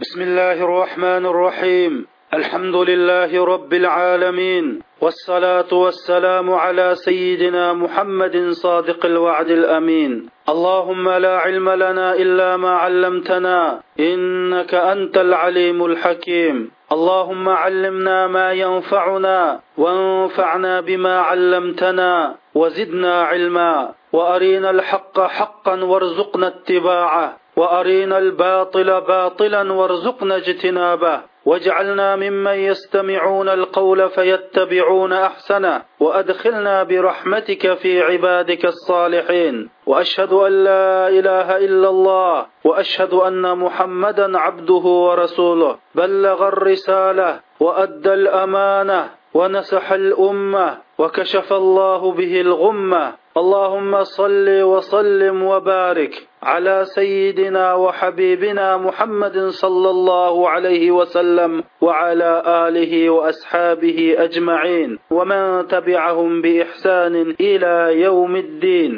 بسم الله الرحمن الرحيم. الحمد لله رب العالمين. والصلاة والسلام على سيدنا محمد صادق الوعد الأمين. اللهم لا علم لنا إلا ما علمتنا. إنك أنت العليم الحكيم. اللهم علمنا ما ينفعنا وانفعنا بما علمتنا وزدنا علما. وأرينا الحق حقا وارزقنا اتباعه. وأرينا الباطل باطلا وارزقنا اجتنابه. واجعلنا ممن يستمعون القول فيتبعون أحسنه. وأدخلنا برحمتك في عبادك الصالحين. وأشهد أن لا إله إلا الله. وأشهد أن محمدا عبده ورسوله. بلغ الرسالة وأدى الأمانة ونسح الأمة وكشف الله به الغمة. اللهم صل وسلم وبارك على سيدنا وحبيبنا محمد صلى الله عليه وسلم وعلى اله واصحابه اجمعين ومن تبعهم باحسان الى يوم الدين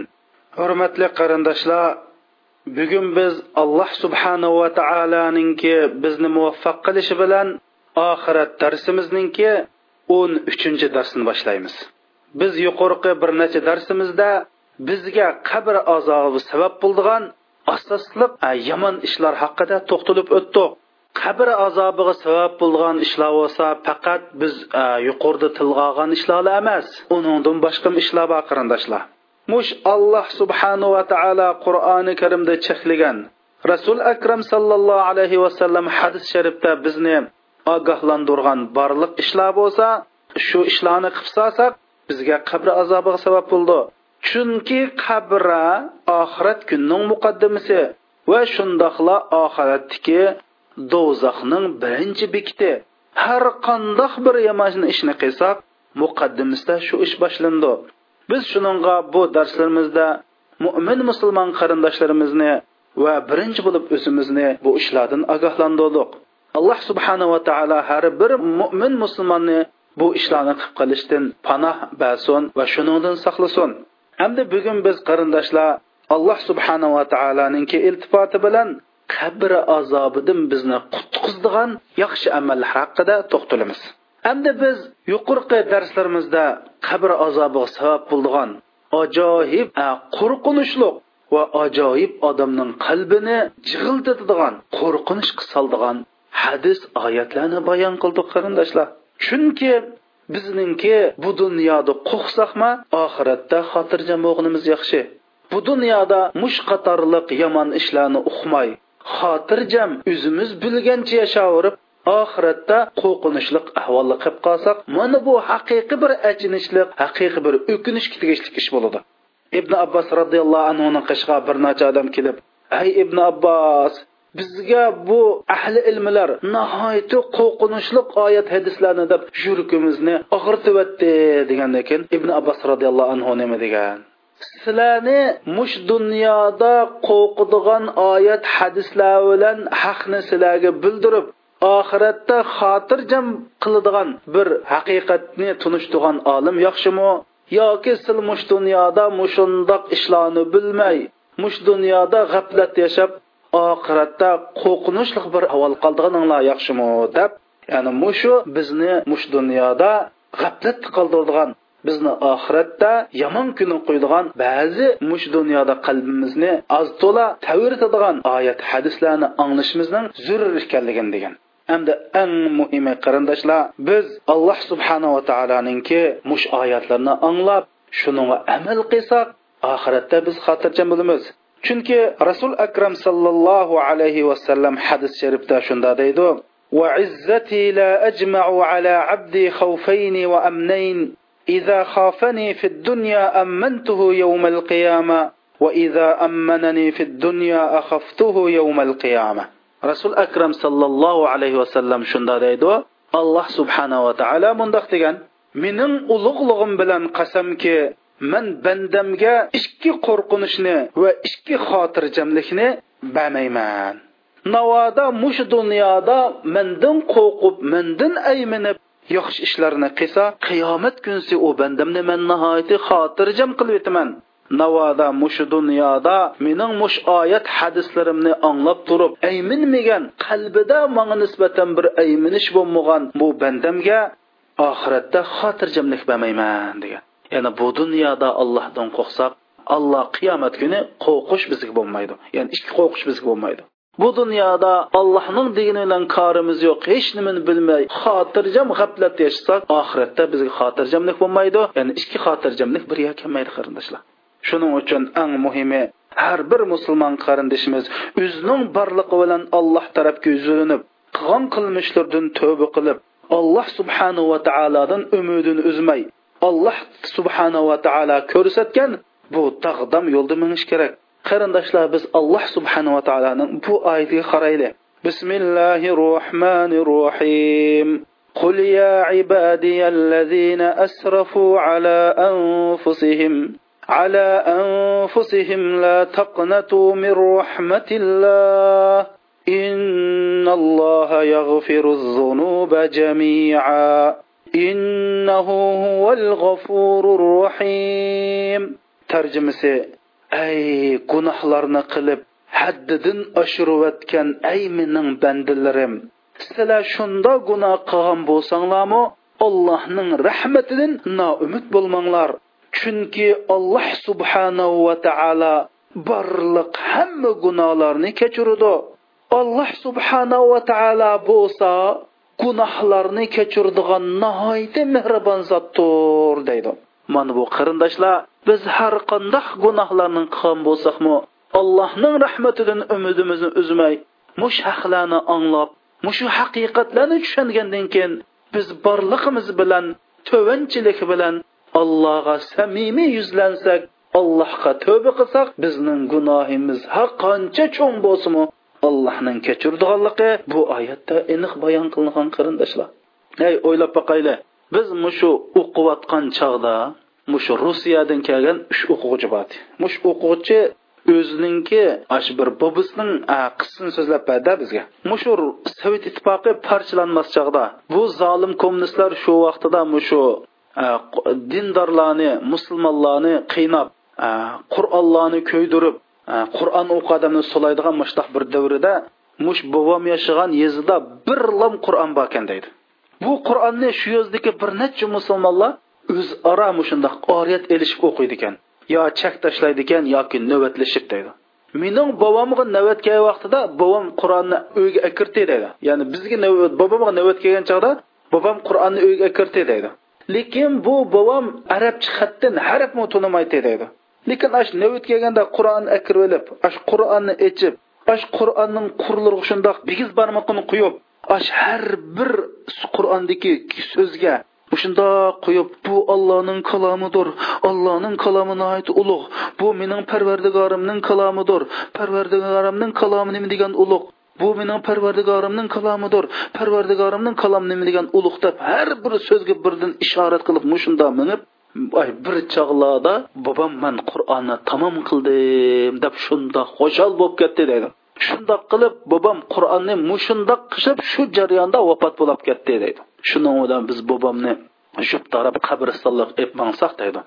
hurmatli qarindoshlar bugun biz alloh subhanahu va taoloninki bizni muvaffaq qilishi bilan oxirat darsimizningki o'n uchinchi darsini boshlaymiz biz yuqorqi bir necha darsimizda bizga qabr azobi sabab bo'ldigan asosliq yomon ishlar haqida to'xtalib o'tdik. Qabr azobiga sabab bo'lgan ishlar bo'lsa faqat biz yuqorida tilga olgan ishlar emas uningdan boshqa ishlar bor qarindoshlar. Mush alloh subhanahu va taolo qur'oni karimda cheklagan. Rasul akram sallallohu alayhi vasallam hadis sharifda bizni ogohlantirgan barliq ishlar bo'lsa shu ishlarni qilib solsak bizga qabr azobiga sabab bo'ldi. Chunki qabra oxirat kunning muqaddimasi va shundoqla oxiratdagi do'zaxning birinchi bekiti. Har qandoq bir yomon ishni qilsak muqaddimisda shu ish boshlandi. Biz shuningga bu darslarimizda mo'min musulmon qarindoshlarimizni va birinchi bo'lib o'zimizni bu ishlardan ogohlantirdik. Alloh subhanava taolo har bir mo'min musulmonni bu ishlarni qilib qilishdan panoh bason va shuningdan saqlasin. Hamda bugun biz qarindoshlar alloh subhanava taoloninki iltifoti bilan qabr azobidan bizni qutqizdigan yaxshi amallar haqida to'xtalamiz. Hamda biz yuqorqi darslarimizda qabr azobiga sabab bo'lgan ajoyib qo'rqinchli va ajoyib odamning qalbini jig'iltitadigan qo'rqinchga soldigan hadis oyatlarni bayon qildik qarindoshlar. Chunki bizningki bu dunyoda qo'rqsaqmi oxiratda xotirjam o'g'limiz yaxshi. Bu dunyoda mush qatorliq yomon ishlarni uqmay xotirjam o'zimiz bilgancha yashayverib oxiratda qo'rqinchli ahvolga qilib qolsak mana bu haqiqiy bir achinishli haqiqiy bir o'kinishga tegishli ish bo'ladi. Ibn abbos roziyallohu anhuni qishga bir necha odam kelib ey ibn abbos bizga bu ahli ilmlar nihoyatda qo'rqinchli oyat hadislarni deb yurkimizni og'irtibyotdi degandan keyin ibn abbos roziyallohu anhu nima degan? Sizlarni mush dunyoda qo'rqadigan oyat hadislar bilan haqni sizlarga bildirib oxiratda xotirjam qiladigan bir haqiqatni tunishtirgan olim yaxshimi yoki sil mush dunyoda mushundoq ishlarni bilmay mush dunyoda g'aflat yashab oxiratda qo'rqinchli bir ahvol qoldiganinglar yaxshimi deb ya'ni mushu bizni mush dunyoda g'aflat qoldiradigan bizni oxiratda yomon kuni qo'ydigan ba'zi mush dunyoda qalbimizni oz to'la tavirtadigan oyat hadislarni anglashimizning zurur ekanligini degan. Hamda eng muhimi qarindoshlar biz alloh subhanava taoloninki mush oyatlarni anglab shunga amal qilsak oxiratda biz xotirjam bo'lamiz. Chunki rasul akram sallallohu alayhi vasallam hadis sharifda shunda deydi وعزتي لا أجمع على عبدي خوفين وأمنين إذا خافني في الدنيا أمنته يوم القيامة وإذا أمنني في الدنيا أخفته يوم القيامة رسول أكرم صلى الله عليه وسلم شندا deydi alloh subhanava taolo mundoq degan mening ulug'lig'im bilan qasamki man bandamga ikki qo'rqinishni va ikki xotirjamlikni bamayman navoda mush dunyoda mendan qo'rqib mendan ayminib yaxshi ishlarni qilsa qiyomat kunsi u bandamni man nihoyatda xotirjam qilib o'taman navoda mushu dunyoda mening mush oyat hadislarimni anglab turib ayminmagan qalbida manga nisbatan bir ayminish bo'lmagan bu bandamga oxiratda xotirjamlik bermayman degan. Ya'ni bu dunyoda allohdan qo'rqsak alloh qiyomat kuni qo'rqish bizga bo'lmaydi. Ya'ni ikki qo'rqish bizga bo'lmaydi. Bu dunyoda allohning dini bilan korimiz yo'q. Hech nimani bilmay xotirjam g'aflatda yashasak oxiratda bizga xotirjamlik bo'lmaydi. Ya'ni ikki xotirjamlik bir kelmaydi qarindoshlar. Shuning uchun eng muhimi har bir musulmon qarindoshimiz o'zining borlig'i bilan alloh tarafga yuzilinib qilgan qilmishlardan tövba qilib alloh subhanahu va taolodan umidini uzmay alloh subhanahu va taolo ko'rsatgan bu taqdam yo'lda minish kerak qarindoshlar biz alloh subhanava taoloning bu oyatiga qaraylik bismillahi rohmanir rohim قل يا عبادي الذين أسرفوا على أنفسهم على أنفسهم لا تقنطوا من رحمة الله إن الله يغفر الذنوب جميعا إنه هو الغفور الرحيم tarjimasi ey gunohlarni qilib haddidan oshirayotgan ey mening bandalarim sizlar shunda gunoh qilgan bo'lsanglarmi allohning rahmatidan noumid bo'lmanglar. Chunki alloh subhanahu va taolo barliq hamma gunohlarni kechiradi alloh subhanahu va taolo bo'lsa gunohlarni kechiradigan nihoyatda mehribon zotdir deydi. Mana bu qarindoshlar. Biz har qanday gunohlarni qilgan bo'lsakmi allohning rahmatidan umidimizni uzmay mush haqlarni anglab mushu haqiqatlarni tushungandan keyin biz borlig'imiz bilan tovanchilik bilan allohga samimiy yuzlansak allohga tövbe qilsak bizning gunohimiz har qancha cho'ng bo'lsinmi allohning kechirdiganligi bu oyatda aniq bayon qilingan qarindoshlar. Ey o'ylab boqayli biz mushu o'qiyotgan chog'da mushu rossiyadan kelgan uch o'quvchi bor mush o'quvchi o'zininki ash bir bobisining qissini so'zlab berdi bizga. Mushu sovet ittifoqi parchalanmas chog'da bu zolim kommunistlar shu vaqtida mushu e, dindorlarni musulmonlarni qiynab e, qur'onlarni ko'ydirib e, qur'on o'qi odamni so'laydigan mushtaq bir davrida mush bobom yashagan yezida bir lom qur'on bor ekan deydi. Bu qur'onni shu yozdagi bir necha musulmonlar o'zaro shundoq oriyat elishib o'qiydi ekan yo chak tashlaydi ekan yoki navbatlashib deydi. Mening bobomga navbat kelgan vaqtida bobom qur'onni uyga akirti deydi. Ya'ni bizga bobomga navbat kelgan chog'da bobom qur'onni uyga akirti deydi. Lekin bu bobom arabcha xatdan harfni tunimaydi deydi. Lekin ash navbat kelganda qur'onni akirib olib ash qur'onni ichib ash qur'onning qurlariga shundoq bigiz barmoqini quyib ash har bir qur'ondagi so'zga shundoq qo'yib bu ollohning kalomidir. Ollohning kalomi nihoyat ulug' bu mening parvardigorimning kalomidir. Parvardigorimning kalomi nima degan ulug' bu mening parvardigorimning kalomidir. Parvardigorimning kalomi nima degan ulug' deb har bir so'zga birdan ishorat qilib mushunda minib ay bir chog'larda bobom man qur'onni tamom qildim deb shundoq xushal bo'lib ketdi deydi. Shundoq qilib bobom qur'onni mushundoq qilib shu jarayonda vafot bo'lib ketdi deydi. Shuning bilan biz bobomni shu taraf qabristonga ib mangsak deydi.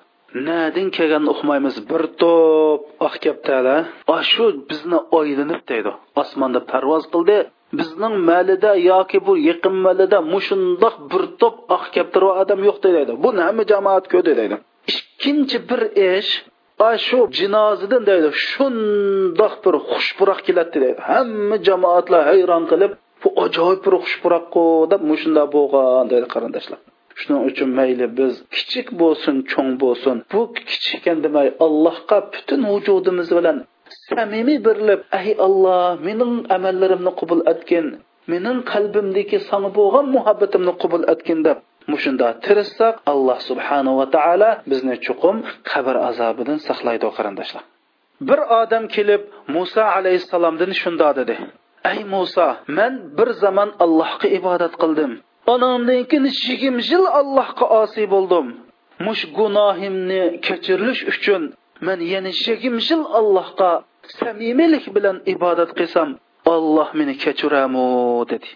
Nadin kelganini uqmaymiz bir to'p ah, oq kaptala ah, shu bizni oylanib deydi. Osmonda parvoz qildi. Bizning malida yoki bu yaqin malida mushundoq bir to'p ah, oq kaptar odam yo'q deydi. Bu hamma jamoat ko'rdi deydi. Ikkinchi bir ish shu jinozidan deydi. Shundoq bir xushpuroq keladi deydi. Hamma jamoatlar hayron qilib bu ajoyib bir xushpuroqku deb mushunda bo'lgan deydi qarindoshlar. Shuning uchun mayli biz kichik bo'lsin cho'ng bo'lsin. Bu kichik ekan demay allohga butun vujudimiz bilan samimiy birlib ey alloh mening amallarimni qabul etgin mening qalbimdagi sana bo'lgan muhabbatimni qabul etgin deb mushunda tirishsak alloh subhanahu va taolo bizni chuqum qabr azobidan saqlaydi qarindoshlar. Bir odam kelib muso alayhissalomdan shunda dedi ey muso man bir zamon allohga ibodat qildim. Onamdan keyin yigirma yil allohga osiy bo'ldim mush gunohimni kechirish uchun man yana yigirma yil allohga samimiylik bilan ibodat qilsam olloh meni kechiramu dedi.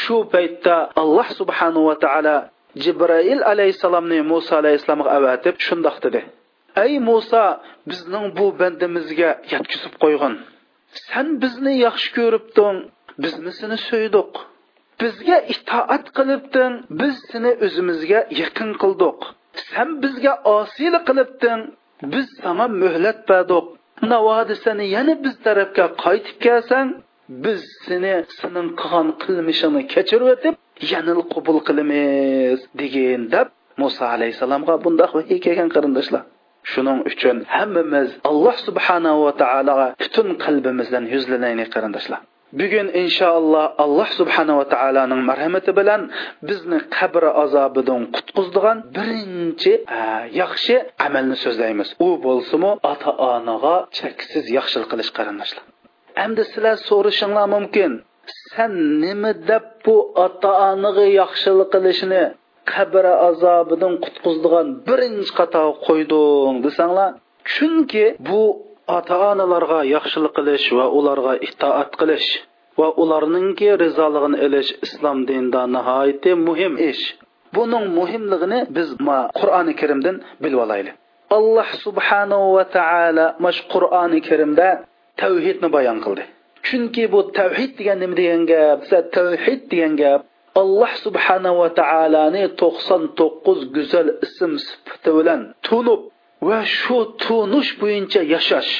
Shu paytda alloh subhanahu va taolo jibrail alayhissalomni muso alayhissalomga avatib shundoq dedi. Ey muso bizning bu bandimizga yetkizib qo'ygin. San bizni yaxshi ko'ribding bizni seni so'ydik. Bizga itoat qilibdin biz seni o'zimizga yaqin qildik san bizga osiyli qilibdin biz sana muhlat berdik. Navodi seni yana biz tarafga qaytib kelsang biz seni sening qilgan qilmishingni kechirib o'tib yana qabul qilamiz degan deb muso alayhissalomga bundoq vahiy kelgan qarindoshlar. Shuning uchun hammamiz alloh subhanahu va taologa butun qalbimizdan yuzlanaylik qarindoshlar. Bugun inshaalloh alloh subhanava taoloning marhamati bilan bizni qabr azobidan qutqizdigan birinchi yaxshi amalni so'zlaymiz. U bo'lsimi ota onaga cheksiz yaxshilik qilish qarindoshlar. Endi sizlar so'rashinglar mumkin. San nima deb bu ota onaga yaxshilik qilishni qabr azobidan qutqizdigan birinchi qator qo'yding desanglar. Chunki bu ota onalarga yaxshilik qilish va ularga itoat qilish va ularningki rizoligini ilish islom dinida nihoyatda muhim ish. Buning muhimligini biz qur'oni karimdan bilib olaylik alloh subhanahu va taolo mash qur'oni karimda tavhidni bayon qildi. Chunki bu tavhid degan nima degan gap tavhid degan gap alloh subhanahu va taoloni to'qson to'qqiz go'zal ism sifati bilan tunib va shu tunish bo'yicha yashash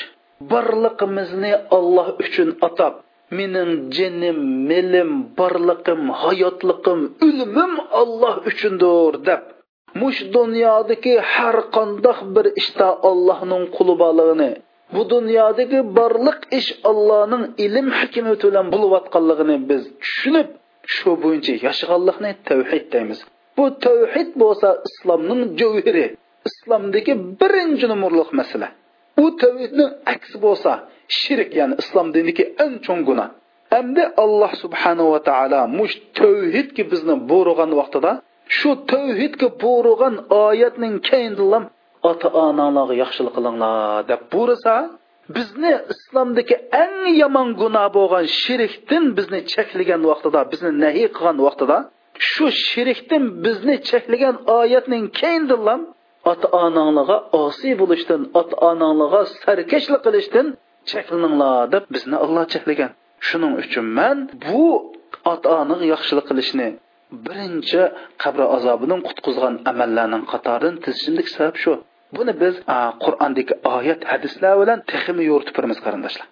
borliqimizni olloh uchun atab. Mening jinim milim borliqim hayotliqim o'limim olloh uchundir deb. Mush dunyodagi har qandoq bir ishda ollohning quli borligini bu dunyodagi borliq ish ollohning ilm hikmati bilan bo'layotganligini biz tushunib shu bo'yicha yashaganlikni tavhid deymiz. Bu tavhid bo'lsa islomning javhiri islomdagi birinchi numurliq masala. U tavhidning aksi bo'lsa shirk ya'ni islom dinidagi eng cho'ng gunoh. Hamda alloh subhanahu va taolo mush tavhidga bizni bo'rig'an vaqtida shu tavhidga bo'rig'an oyatning keyindilam ota onalarga yaxshilik qilinglar deb buyursa bizni islomdagi eng yomon gunoh bo'lgan shirkdan bizni cheklagan vaqtida bizni nahiy qilgan vaqtida shu shirkdan bizni cheklagan oyatning keyindilam ota onanglarga osiy bo'lishdan ota onanglarga sarkashlik qilishdan cheklaninglar deb bizni olloh cheklagan shuning uchun man bu ota onaga yaxshilik qilishni birinchi qabr azobidan qutqizgan amallarning qatoridan tizishimlik sabab shu. Buni biz qur'ondagi oyat hadislar bilan texmi yo'ritib turamiz qarindoshlar.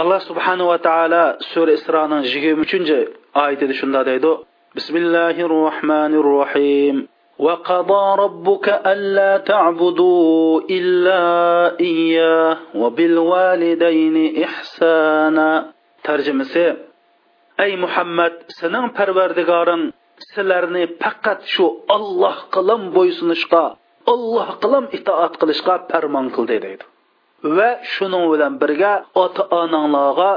Alloh subhanahu va taolo sura isroning yigirma uchinchi oyatida shunday deydi. Bismillahi rohmanir rohim وقضى ربك ألا تعبدوا إلا إياه وبالوالدين إحسانا tarjimasi ey muhammad sening parvardigoring sizlarni faqat shu olloh qilim bo'ysunishga olloh qilim itoat qilishga farmon qildi deydi va shuning bilan birga ota onanglarga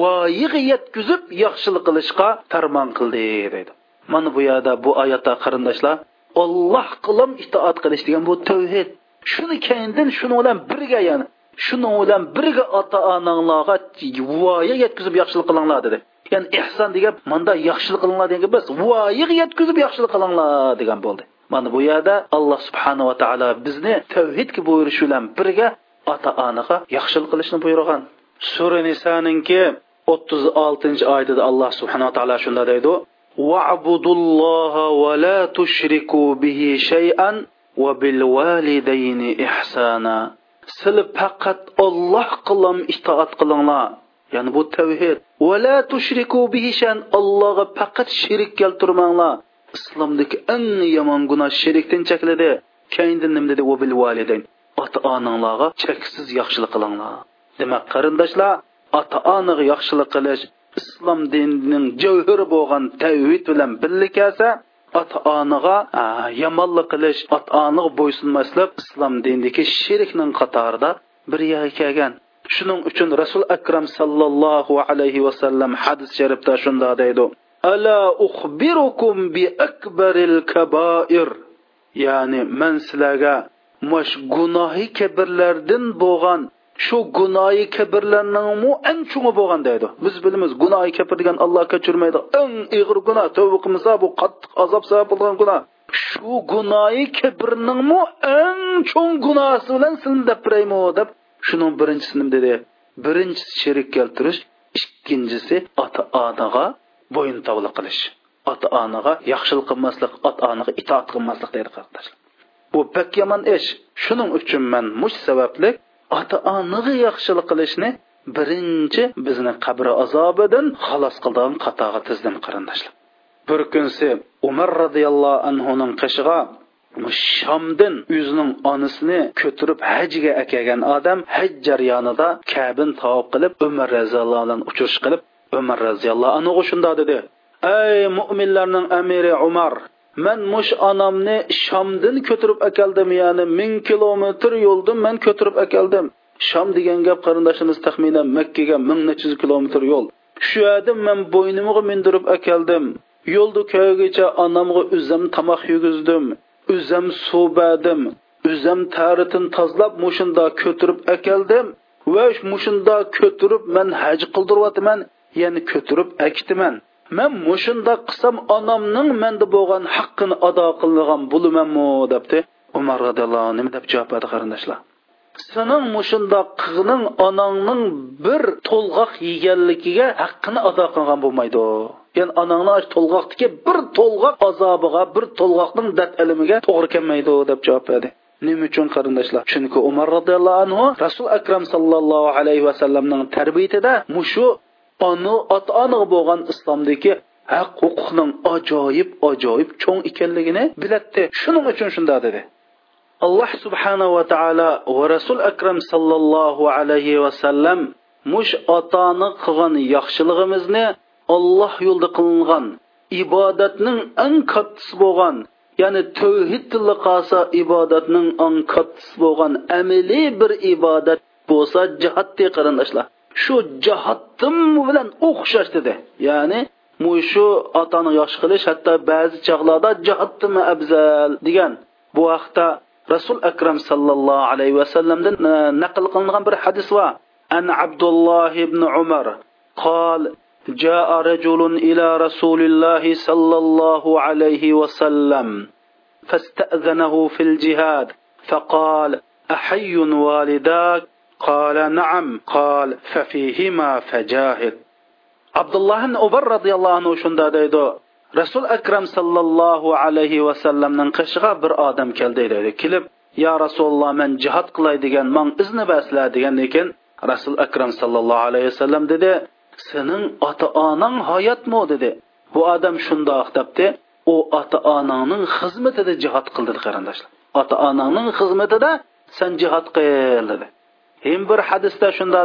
voyiga yetkazib yaxshilik qilishga farmon qildi deydi mana bu yerda bu oyatda qarindoshlar olloh qilim itoat qilish degan bu tavhid. Shuni keyindin shuni bilan birga yana shuni bilan birga ota onanglarga voya yetkazib yaxshilik qilinglar dedi. Ya'ni ehson degan manda yaxshilik qilinglar degan biz voyaga yetkazib yaxshilik qilinglar degan bo'ldi. Mana bu yerda alloh subhanava taolo bizni tavhidga buyurishi bilan birga ota onaga yaxshilik qilishni buyurgan. Sura nisoninki o'ttiz oltinchi oyatida alloh subhanava taolo shunday deydi. واعبدوا الله ولا تشركوا به شيئا وبالوالدين إحسانا sizlar faqat olloh qilam itoat qilinglar ya'ni bu tavhid vala tushriku bihishan allohga faqat shirik keltirmanglar islomdagi eng yomon gunoh shirikdan chekladi keyindan nima dedi bil validayn ota onanglarga cheksiz yaxshilik qilinglar demak qarindoshlar ota onaga yaxshilik qilish islom dinining javhiri bo'lgan tavhid bilan birga kelsa ota onaga yomonlik qilish ota onaga bo'ysunmaslik islom dinidagi shirkning qatorida bir yerga kelgan. Shuning uchun rasul akram sallallohu alayhi vasallam hadis sharifda shunday deydi. Ala uxbirukum bi akbaril kabair. Ya'ni men sizlarga mash gunohi kabirlardan bo'lgan shu gunoyi kabirlarning eng chungi bo'lgan deydi. Biz bilamiz gunoyi kabir degan alloh kechirmaydi eng ig'ir gunoh tavba qilmasa bu qattiq azob sabab bo'lgan gunoh. Shu gunoyi kibrningmi eng cho'ng gunohi bilan sizni deb biraymi deb shuning birinchisi dedi. Birinchisi sherik keltirish ikkinchisi ota onaga bo'yin tovli qilish. Ota onaga yaxshilik qilmaslik ota onaga itoat qilmaslik deydi qarindoshlar bu bak yomon ish. Shuning uchun man mush sababli ota onaga yaxshilik qilishni birinchi bizni qabri azobidan xalos qildigan qatoga tizdim qarindoshlar. Bir kunsi umar roziyallohu anhuning qishig'a shamdin o'zining onasini ko'tirib hajga akagan odam haj jarayonida kabin tavob qilib umar roziyallohu bilan uchirish qilib umar roziyallohu anhu shunda dedi. Ey mo'minlarning amiri umar man mush onamni shomdan ko'tirib akaldim ya'ni ming kilometr yo'ldan man ko'tirib akaldim. Shom degan gap qarindoshimiz taxminan makkaga ming necha yuz kilometr yo'l. Shu yerda man bo'ynimga mindirib akaldim. Yo'lda ko'ygacha onamga o'zim tomoq yegizdim o'zim suv berdim o'zim taritin tozlab mushunda ko'tirib akeldim va mushunda ko'tirib man haj qildiryapman ya'ni ko'tirib akitiman man mushunda qilsam onamning menda bo'lgan haqqini ado qilgan bo'lamanmi debdi umar roziyallohu anhu. Nima deb javob berdi qarindoshlar? Sening mushunda qilganing onangning bir to'lg'oq yeganligiga haqqini ado qilgan bo'lmaydi. Ya'ni onangni to'lg'oqdiki bir to'lg'oq azobiga bir to'lg'oqning dard ilimiga to'g'ri kelmaydi deb javob berdi. Nima uchun qarindoshlar? Chunki umar roziyallohu anhu rasul akram sallallohu alayhi vasallamning tarbiyatida mushu ona ota onaga bo'lgan islomdagi haq huquqning ajoyib ajoyib cho'ng ekanligini bilatdi. Shuning uchun shunda dedi. Alloh subhanahu va taolo va rasul akram sallallohu alayhi vasallam mush ota ona qilgan yaxshiligimizni olloh yo'lida qilingan ibodatning eng kattasi bo'lgan ya'ni tavhid tili qolsa ibodatning eng kattasi bo'lgan amaliy bir ibodat bo'lsa jihatdi qarindoshlar shu jihatdim bilan o'xshash dedi ya'ni shu otani yosh qilish hatto ba'zi chog'larda jihatdimi afzal degan bu vaqtda rasul akram sallallohu alayhi vasallamdan naql qilingan bir hadis bor an abdulloh ibn umar قال جاء رجل إلى رسول الله صلى الله عليه وسلم فاستأذنه في الجهاد فقال أحي والداك قال نعم قال ففيهما فجاهد عبد الله بن عمر رضي الله عنه شندا deydi rasul akram sallallohu alayhi vasallamning qishig'a bir odam keldi deydi kelib yo rasululloh man jihod qilay degan man izni baslar degandan keyin rasul akram sallallohu alayhi vasallam dedi sening ota onang hayotmi dedi bu odam shundoq debdi u ota onangning xizmatida jihod qildi qarindoshlar ota onangning xizmatida sen jihod qil dedi هم بر حدثة شن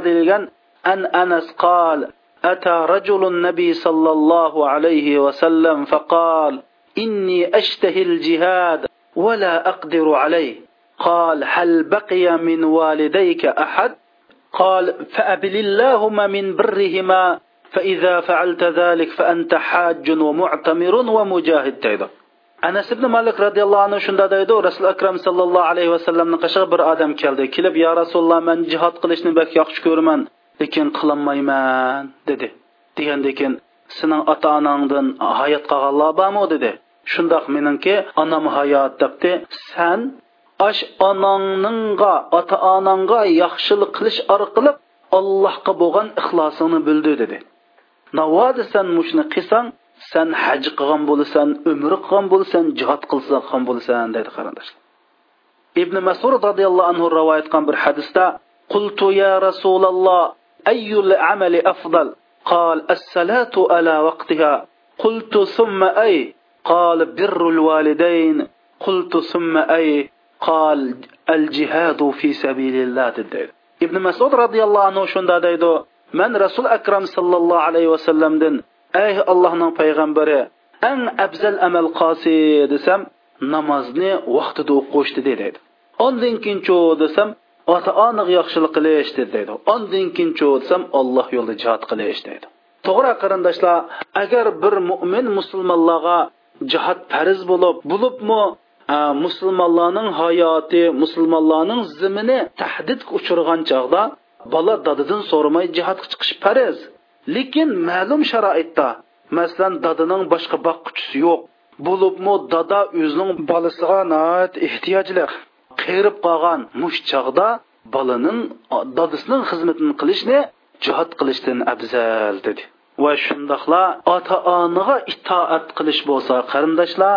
أن أنس قال أتى رجل النبي صلى الله عليه وسلم فقال إني أشتهي الجهاد ولا أقدر عليه قال هل بقي من والديك أحد قال فأبل اللهم من برهما فإذا فعلت ذلك فأنت حاج ومعتمر ومجاهد تيدك anas ibn malik roziyallohu anhu shunda deydi rasul akram sallallohu alayhi vasallamni qishig'i bir odam keldi. Kelib yo rasululloh man jihod qilishni bak yaxshi ko'raman lekin qilolmayman dedi. Degandan keyin sening ota onangdan hayot qolganlar bormi dedi. Shundoq meningki onam hayot debdi. San ash onangninga ota onangga yaxshilik qilish orqali allohga bo'lgan ixlosingni bildi dedi. Navodi san mushni qilsang san haj qilgan bo'lasan umr qilgan bo'lasan jihod qilgan bo'lasan dedi qarindoshlar ibn masud roziyallohu anhu rivoyat qilgan bir hadisda qultu ya rasululloh أي العمل أفضل قال الصلاة على وقتها قلت ثم أي قال بر الوالدين قلت ثم أي قال الجهاد في سبيل الله تدعي ابن مسعود رضي الله عنه شندا دايدو من رسول أكرم صلى الله ey allohning payg'ambari eng afzal amal qosi desam namozni vaqtida o'qish deydi. Ondan keyin cho desam ota onaga yaxshilik qilish deydi. Ondan keyin cho desam alloh yo'lida jihod qilish deydi. To'g'ri qarindoshlar agar bir mo'min musulmonlarga jihod farz bo'lib bo'libmi e, musulmonlarning hayoti musulmonlarning zimini tahdidga uchirgan chog'da bola dadadan so'ramay jihodga chiqish farz. Lekin ma'lum sharoitda masalan dadining boshqa boqquchisi yo'q. Bo'libmi dada o'zining bolasiga ehtiyojli qerib qolgan mush chog'da bolaning dadasining xizmatini qilishni jihod qilishdan afzal dedi. Va shundoqla ota onaga itoat qilish bo'lsa qarindoshlar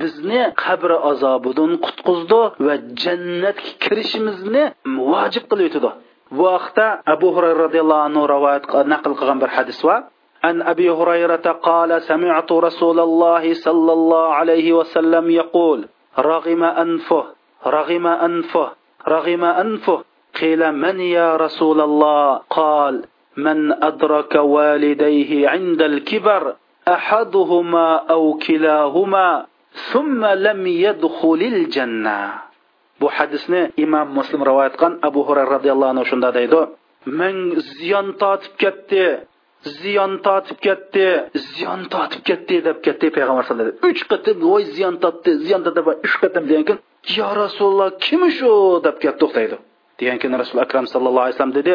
bizni qabr azobidan qutqizdi va jannatga kirishimizni vojib qilib o'tadi bu vaqtda abu hurayra roziyallohu anhu rivoyat naql qilgan bir hadis bor عن أبي هريرة قال سمعت رسول الله صلى الله عليه وسلم يقول رغم أنفه رغم أنفه رغم أنفه. قيل من يا رسول الله؟ قال من أدرك والديه عند الكبر أحدهما أو كلاهما ثم لم يدخل الجنة. Bu hadisni imom muslim rivoyat qilgan abu hurayra roziyallohu anhu shunda deydi. Men ziyon tortib ketdi ziyon tortib ketdi ziyon tortib ketdi deb ketdi payg'ambar sallallohu alayhi vasallam. Uch qatim voy ziyon tortdi ziyon tortdi uch qatim degan keyin yo rasululloh kim shu? deb ketdi to'xtaydi degan keyin rasul akram sallallohu alayhi vasallam dedi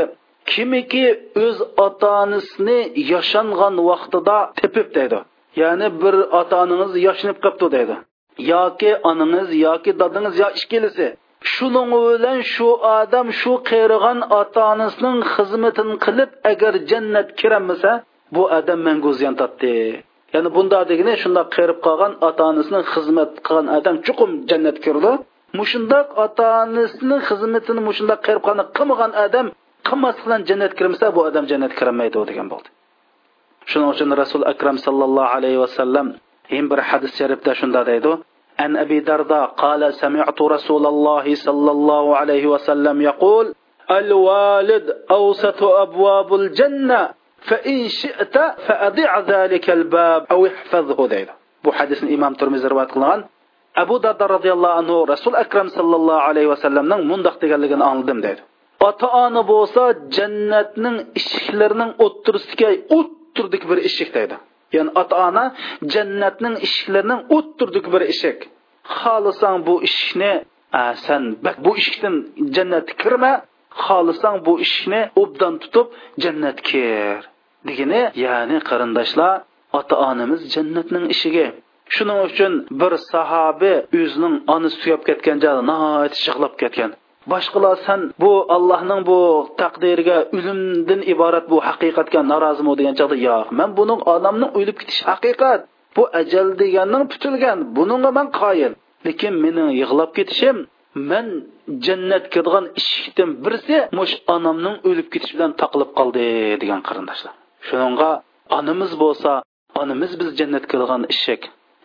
kimiki o'z ota onasini yashangan vaqtida tepib deydi. Ya'ni bir ota onangiz yashinib qolibdi deydi. Yoki onangiz yoki dadingiz yo ikkilisi shuning bilan shu odam shu qerigan ota onasining xizmatini qilib agar jannat kiramasa bu odam mangu ziyon tortdi ya'ni bunda degani shundoq qerib qolgan ota onasining xizmat qilgan odam chuqum jannat kirdi mushundoq ota onasini xizmatini mushundoq qerib qolgan qilmagan odam qilmasdan jannat kirmasa bu odam jannat kirmaydi degan bo'ldi. Shuning uchun rasul akram sallallohu alayhi vasallam yin bir hadis sharifda shunda deydi. عن أبي درداء قال سمعت رسول الله صلى الله عليه وسلم يقول الوالد أوسط أبواب الجنة فإن شئت فأضع ذلك الباب أو احفظه. ذيلا بحديث الإمام ترمز رواه قلان أبو درداء رضي الله عنه رسول أكرم صلى الله عليه وسلم نن مندق تغلقن آنلدم ديلا أطعان بوسا جنتنن إشكلرنن أترسكي أترسكي أترسكي أترسكي ya'ni ota ona jannatning eshiklarining o'ttirdik bir eshik xohlasang bu eshikni san bu eshikdan jannatga kirma xohlasang bu eshikni obdan tutib jannatga kir. Degani ya'ni qarindoshlar ota onamiz jannatning eshigi shuning uchun bir sahobi o'zining onasi tugab ketgan joyda yig'lab ketgan boshqalar san bu allohning bu taqdiriga o'limdan iborat bu haqiqatga norozimi degan chog'da yo'q. Man buning odamning o'lib ketishi haqiqat. Bu ajal deganning tutilgan buningga man qoyil. Lekin mening yig'lab ketishim man jannat kirgan eshikdan birisi mush onamning o'lib ketishi bilan taqilib qoldi degan qarindoshlar. Shunga onamiz bo'lsa onamiz biz jannat kirgan eshik.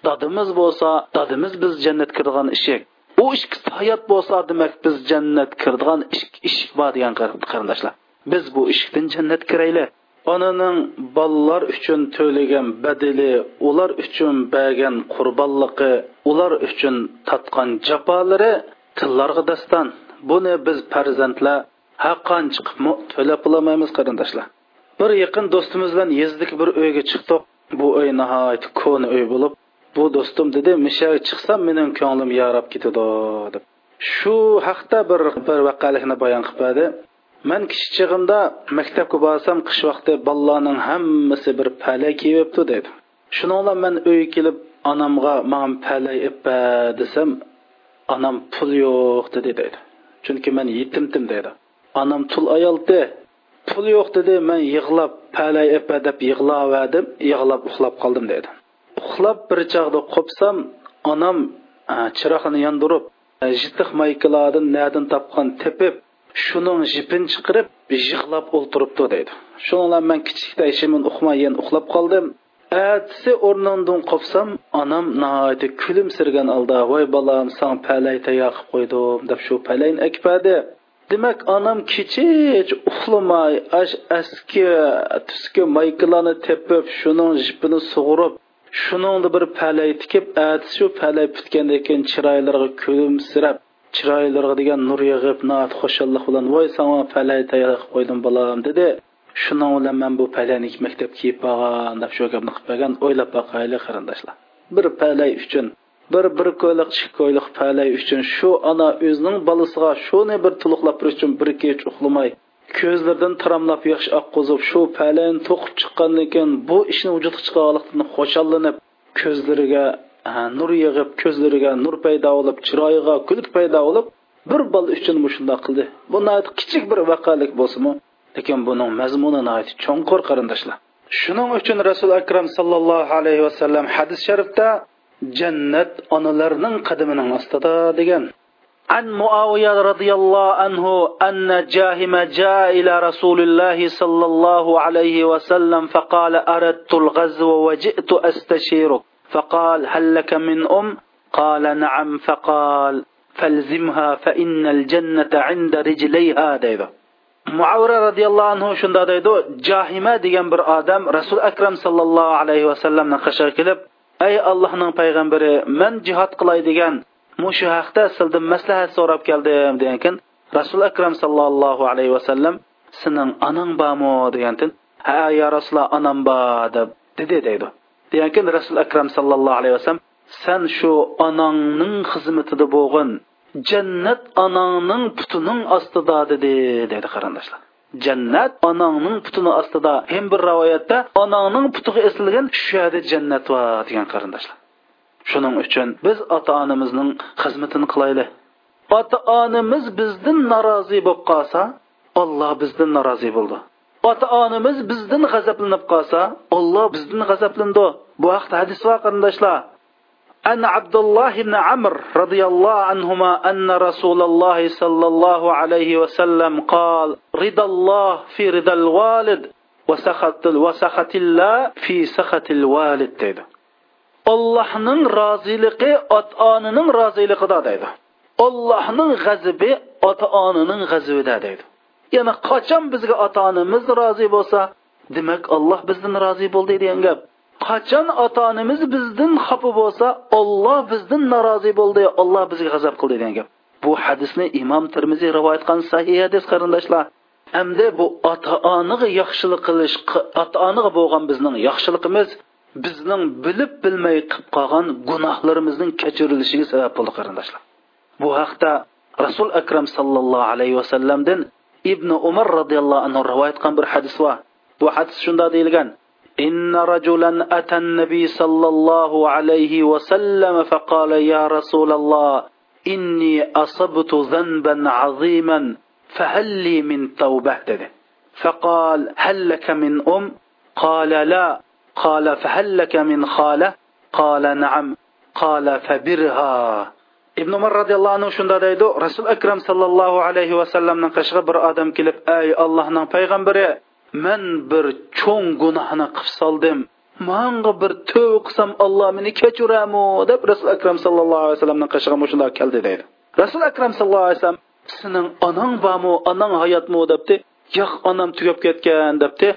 Dadimiz bo'lsa dadimiz biz jannat kirgan eshik. U ikkisi hayot bo'lsa demak biz jannat kirdigan eshik bor degan qarindoshlar. Biz bu eshikdan jannat kiraylik. Onaning bolalar uchun to'lagan badili ular uchun bergan qurbonligi ular uchun tatgan jafolari tillarga daston buni biz farzandlar haqqan chiqib to'lab qilolmaymiz qarindoshlar. Bir yaqin do'stimiz bilan yezdagi bir uyga chiqdik. Bu uy nihoyat ko'ni uy bo'lib bu do'stim dedi misha chiqsam mening ko'nglim yarab ketadi deb. Shu haqda bir bir vaqalikni bayon qilib berdi man kichik chig'imda maktabga borsam qish vaqti bolalarning hammasi bir pala kiyibdi dedi. Shuningla man uyga kelib onamga man pala ipa desam onam pul yo'q dedi dedi. Chunki man yetimdim dedi. Onam tul ayoldi pul yo'q dedi man yig'lab palay ippa deb yig'laverdim yig'lab uxlab qoldim dedi. Uxlab bir chog'da qopsam onam chiroqni yondirib jitiq maykalardan nadin topgan tepib shuning jipin chiqirib yig'lab o'ltiribdi deydi. Shunlar man kichikda ishimni uxmay yana uxlab qoldim. Atisi o'rnimdan qopsam onam nihoyatda kulimsirgan holda voy bolam san palay tayoq qilib qo'ydim deb shu palayni akpadi. Demak onam kechich uxlamay ash aski tuski maykalarni tepib shuning jipini sug'urib shuningda bir palay tikib atisi shu palay bitgandan keyin chiroylariga kulimsirab chiroylariga degan nur yig'ib noat xushallik bilan voy sana palay tayyor qilib qo'ydim bolam dedi. Shuning bilan man bu palayni maktab kiyib borgan deb shu gapni qilib bergan o'ylab boqaylik qarindoshlar. Bir palay uchun bir bir ko'yliq ikki ko'yliq palay uchun shu ona o'zining bolasiga shuni bir tuluqlab berish uchun bir kech uxlamay ko'zlardan taramlab yosh oqqizib shu palayni to'qib chiqqandan keyin bu ishni vujudga chiqarganlikdan xushallanib ko'zlariga nur yig'ib ko'zlariga nur paydo bo'lib chiroyiga kulib paydo bo'lib bir bal uchun shundoq qildi. Bu kichik bir vaqalik bo'lsinmi lekin buning mazmuni cho'nqur qarindoshlar. Shuning uchun rasul akram sallallohu alayhi vasallam hadis sharifda jannat onalarning qadimining ostida degan عن معاوية رضي الله عنه أن جاهم جاء إلى رسول الله صلى الله عليه وسلم فقال أردت الغزو وجئت أستشيرك. فقال هل لك من أم؟ قال نعم. فقال فالزمها فإن الجنة عند رجليها. دايبا. معاورة رضي الله عنه شن دا دايدو جاهمة ديان بر آدم رسول أكرم صلى الله عليه وسلم نخشى كذب أي الله نن پيغمبر من جهات قلاي ديان mushu haqda sizdan maslahat so'rab keldim degan keyin rasul akram sallallohu alayhi vasallam sening onang bormi? degandan ha ya rasululloh onam bor deb dedi deydi. Degan keyin rasul akram sallallohu alayhi vasallam san shu onangning xizmatida bo'lg'in jannat onangning putining ostida dedi dedi qarindoshlar. Jannat onangning putini ostida. Ham bir rivoyatda onangning putiga esilgan shu yerda jannat bor degan qarindoshlar. shuning uchun biz ota onamizning xizmatini qilaylik ota onamiz bizdan norozi bo'lib qolsa olloh bizdan norozi bo'ldi ota onamiz bizdan g'azablanib qolsa olloh bizdan g'azablandi bu haqda hadis bor qarindoshlar أن عبد الله بن عمرو رضي الله عنهما أن رسول الله صلى الله عليه وسلم قال رضا الله في رضا الوالد وسخط وسخط الله في سخط الوالد dedi Allohning roziligi ota-onaning roziligiда deydi. Allohning g'azibi ota-onaning g'azibida deydi. Ya'ni qachon bizga ota-onamiz rozi bo'lsa, demak Alloh bizdan rozi bo'ldi degan gap. qachon ota onamiz bizdan xafa bo'lsa olloh bizdan norozi bo'ldi olloh bizga g'azab qildi degan gap bu hadisni imom termiziy rivoyat qilgan sahih hadis qarindoshlar hamda bu ota onaga yaxshilik qilish ota onaga bo'lgan bizning yaxshiligimiz bizning bilib bilmay qilib qolgan gunohlarimizning kechirilishiga sabab bo'ldi qarindoshlar bu haqda rasul akram sallallohu alayhi vasallamdan ibn umar roziyallohu anhu rivoyat qilgan bir hadis bor bu hadis shunda deyilgan إن رجلا أتى النبي صلى الله عليه وسلم فقال يا رسول الله إني أصبت ذنبا عظيما فهل لي من توبة فقال هل لك من أم قال لا قال فهل لك من خالة قال نعم قال فبرها ibn umar roziyallohu anhu shunda deydi rasul akram sallallohu alayhi vasallamning qishig'i bir odam kelib ey allohning payg'ambari man bir cho'ng gunohni qilib soldim manga bir tövbe qilsam alloh meni kechirami deb rasul akram sallallohu alayhi vasallamning qishig'i shunday keldi deydi rasul akram sallallohu alayhi vasallam sening onang bormi onang hayotmi debdi yo'q onam tugab ketgan debdi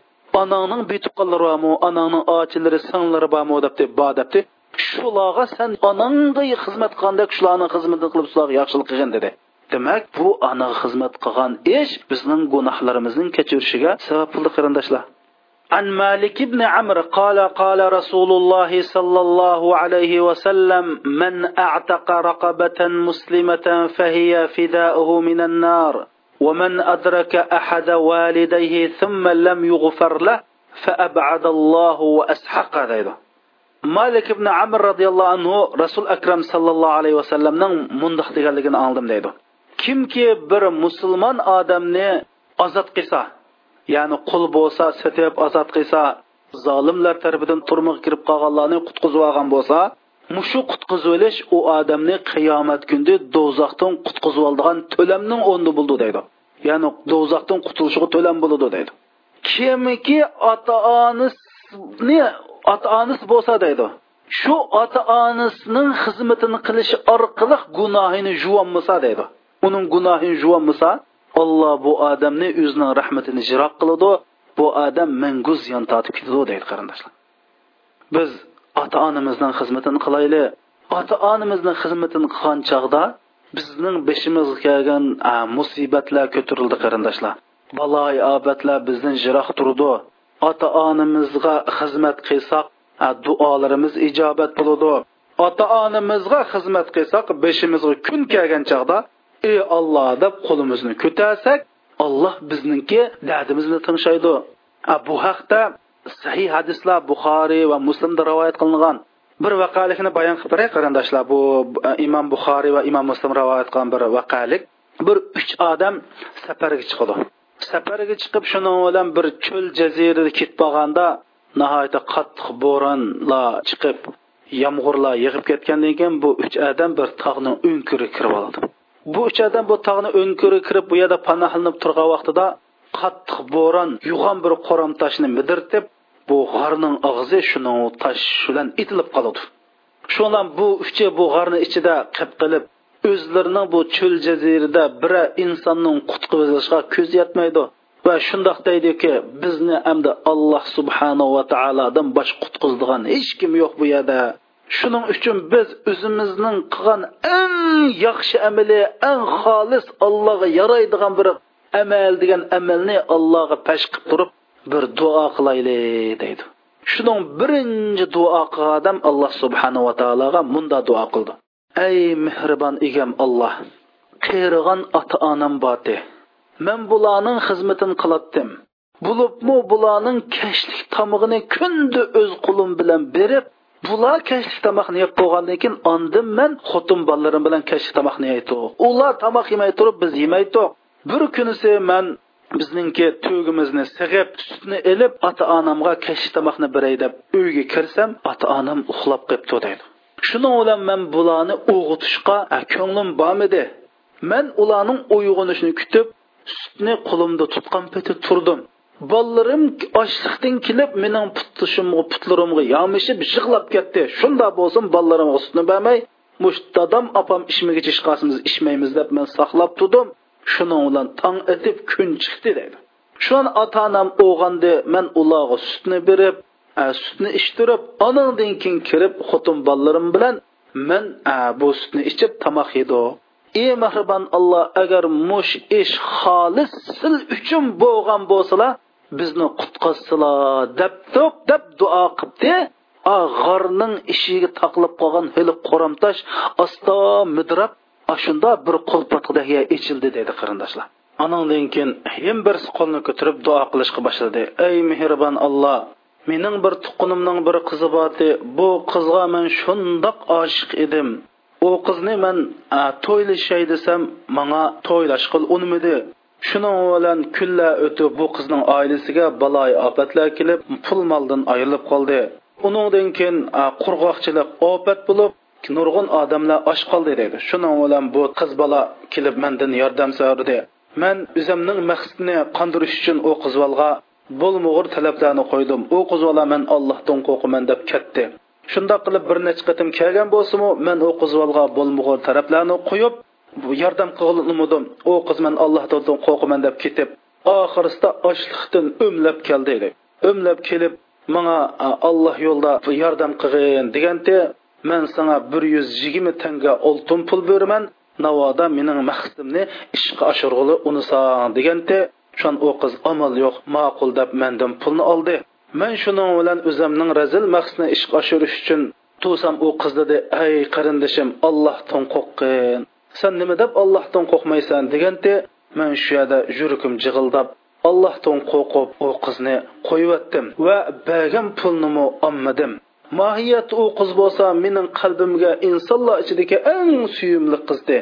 onangning betuqqanlari bormi onangning ochilari singlari bormi debdi bor debdi shularga san onangga xizmat qilgandek shularning xizmatini qilib shularga yaxshilik qilgin dedi demak bu onaga xizmat qilgan ish bizning gunohlarimizning kechirishiga sabab bo'ldi qarindoshlar عن مالك بن عمرو قال قال رسول الله صلى الله عليه وسلم من اعتق رقبة مسلمة فهي فداؤه من النار ومن أدرك أحد والديه ثم لم يغفر له فأبعد الله وأسحق ذيله malik ibn amr roziyallohu anhu rasul akram sallallohu alayhi vasallamning mundoq deganligini oldim deydi kimki bir musulmon odamni ozod qilsa ya'ni qul bo'lsa sotib ozod qilsa zolimlar tarafidan turmuqqa kirib qolganlarni qutqizib olgan bo'lsa mushu qutqizib olish u odamni qiyomat kunida do'zaxdan qutqizib oldigan to'lamning o'rni bo'ldi deydi. Ya'ni do'zaxdan qutulishiga to'lam bo'ladi deydi. Kimiki ota onasini ota onasi bo'lsa deydi shu ota onasining xizmatini qilish orqali gunohini juvonmasa deydi. Uning gunohini juvonmasa alloh bu odamni o'zining rahmatini jiroq qiladi bu odam mangu ziyon tortib ketadi deydi qarindoshlar. Biz ota onamizning xizmatini qilaylik. Ota onamizning xizmatini qilgan chog'da bizning beshimizga kelgan musibatlar ko'tarildi qarindoshlar. Baloy obatlar bizdan jiroq turdi. Ota onamizga xizmat qilsak duolarimiz ijobat bo'ladi. Ota onamizga xizmat qilsak beshimizga kun kelgan chog'da ey olloh deb qo'limizni ko'tarsak olloh bizningki dardimizni tinshaydi bu haqda sahih hadislar buxoriy va muslimda rivoyat qilingan. Bir vaqalikni bayon qilib beray qarindoshlar. Bu e, imom buxoriy va imom muslim rivoyat qilgan bir vaqalik. Bir uch odam safarga chiqadi safarga chiqib shuning bilan bir cho'l jazirada ketib qolganda nihoyatda qattiq bo'ronlar chiqib yomg'irlar yig'ib ketgandan keyin bu uch odam bir tog'ning o'nkiri kirib oldi. Bu uch odam bu tog'ni o'nkiri kirib bu yerda panohlanib turgan vaqtida qattiq bo'ron yo'g'on bir qo'ram toshni midirtib bu g'orning og'zi shuni tosh bilan itilib qoladi. Shundan bu uchi bu g'orni ichida qip qilib o'zlarining bu cho'l jazirida bira insonning qutqizishga ko'z yetmaydi. Va shundoq deydiki bizni hamda alloh subhanahu va taolodan bosh qutqizdigan hech kim yo'q bu yerda. Shuning uchun biz o'zimizning qilgan eng yaxshi amali eng xolis allohga yaraydigan bir amal degan amalni allohga pash qilib turib bir duo qilayli deydi. Shuning birinchi duo qilgan odam alloh subhanava taologa munda duo qildi. Ey mehribon egam olloh qiyrigan ota onam boti men bularning xizmatini qilatdim bo'libmi bularning kashlik tomog'ini kundi o'z qo'lim bilan berib bular kashlik tomoqni yeb bo'lgandan keyin ondan men xotin bolalarim bilan kashlik tomoqni yeydi. Ular tomoq yemay turib biz yemaydi. Bir kunisi man bizningki to'gimizni sig'ib sutni ilib ota onamga kechki tomoqni beray deb uyga kirsam ota onam uxlab qolibdi deydi. Shuning bilan man bularni uyg'otishga ko'nglim bormidi? Man ularning uyg'onishini kutib sutni qo'limda tutgan peti turdim. Bolalarim ochliqdan kelib mening putlishimga putlarimga yomishib yig'lab ketdi. Shunda bo'lsin bolalarimga sutni bermay mush dadam opam ichmagicha chiqasimiz ichmaymiz deb man saqlab turdim. Shuning bilan tong etib kun chiqdi deydi shun ota onam o'g'andi man ularga sutni berib sutni ichtirib onandan keyin kirib xotin bolalarim bilan man bu sutni ichib tomoq yedi. Ey mehribon alloh agar mush ish xolis sil uchun bo'lgan bo'lsalar bizni qutqazsilar deb deb duo qilibdi. G'orning ishiga taqlib qolgan hili qo'ramtosh asta midrab shunda bir qo'lpatqidek ichildi dedi qarindoshlar. Anandan keyin yana bir qo'lni ko'tarib duo qilishga boshladi. Ey mehribon alloh mening bir tuqqunimning bir qizi bordi bu qizga men shundoq oshiq edim. U qizni man to'ylashay desam manga to'ylash qil unmidi shuning bilan kunlar o'tib bu qizning oilasiga baloy ofatlar kelib pul moldan ayrilib qoldi. Uningdan keyin qurg'oqchilik ofat bo'lib nurg'un odamlar och qoldi deydi shuning bilan bu qiz bola kelib mendan yordam so'radi man o'zimning maqsadni qondirish uchun u qizvolga bo'lmug'ur talablarni qo'ydim. U qizvola man allohdan qo'rqaman deb ketdi. Shundoq qilib bir necha qatim kelgan bo'lsimu man u qizvolga bo'lmug'ur talablarni qo'yib yordam qilolmadim. U qiz man allohdan qo'rqaman deb ketib oxirisida ochliqdan o'mlab keldi dedi. O'mlab kelib manga alloh yo'lda yordam qilgin deganda man sana bir yuz yigirma tanga oltin pul beraman navoda mening maqsadimni ishga oshirg'ili unisang deganda shon u qiz amal yo'q ma'qul deb mendan pulni oldi. Man shuning bilan o'zimning razil maqsadni ishga oshirish uchun tursam u qiz dedi ey qarindishim ollohdan qo'rqqin san nima deb ollohdan qo'rqmaysan? deganda man shu yerda yuragim jig'ildab ollohdan qo'rqib u qizni qo'yyotdim va bergan pulnimi olmadim mohiyat u qiz bo'lsa mening qalbimga insonlar ichidagi eng suyimli qizdi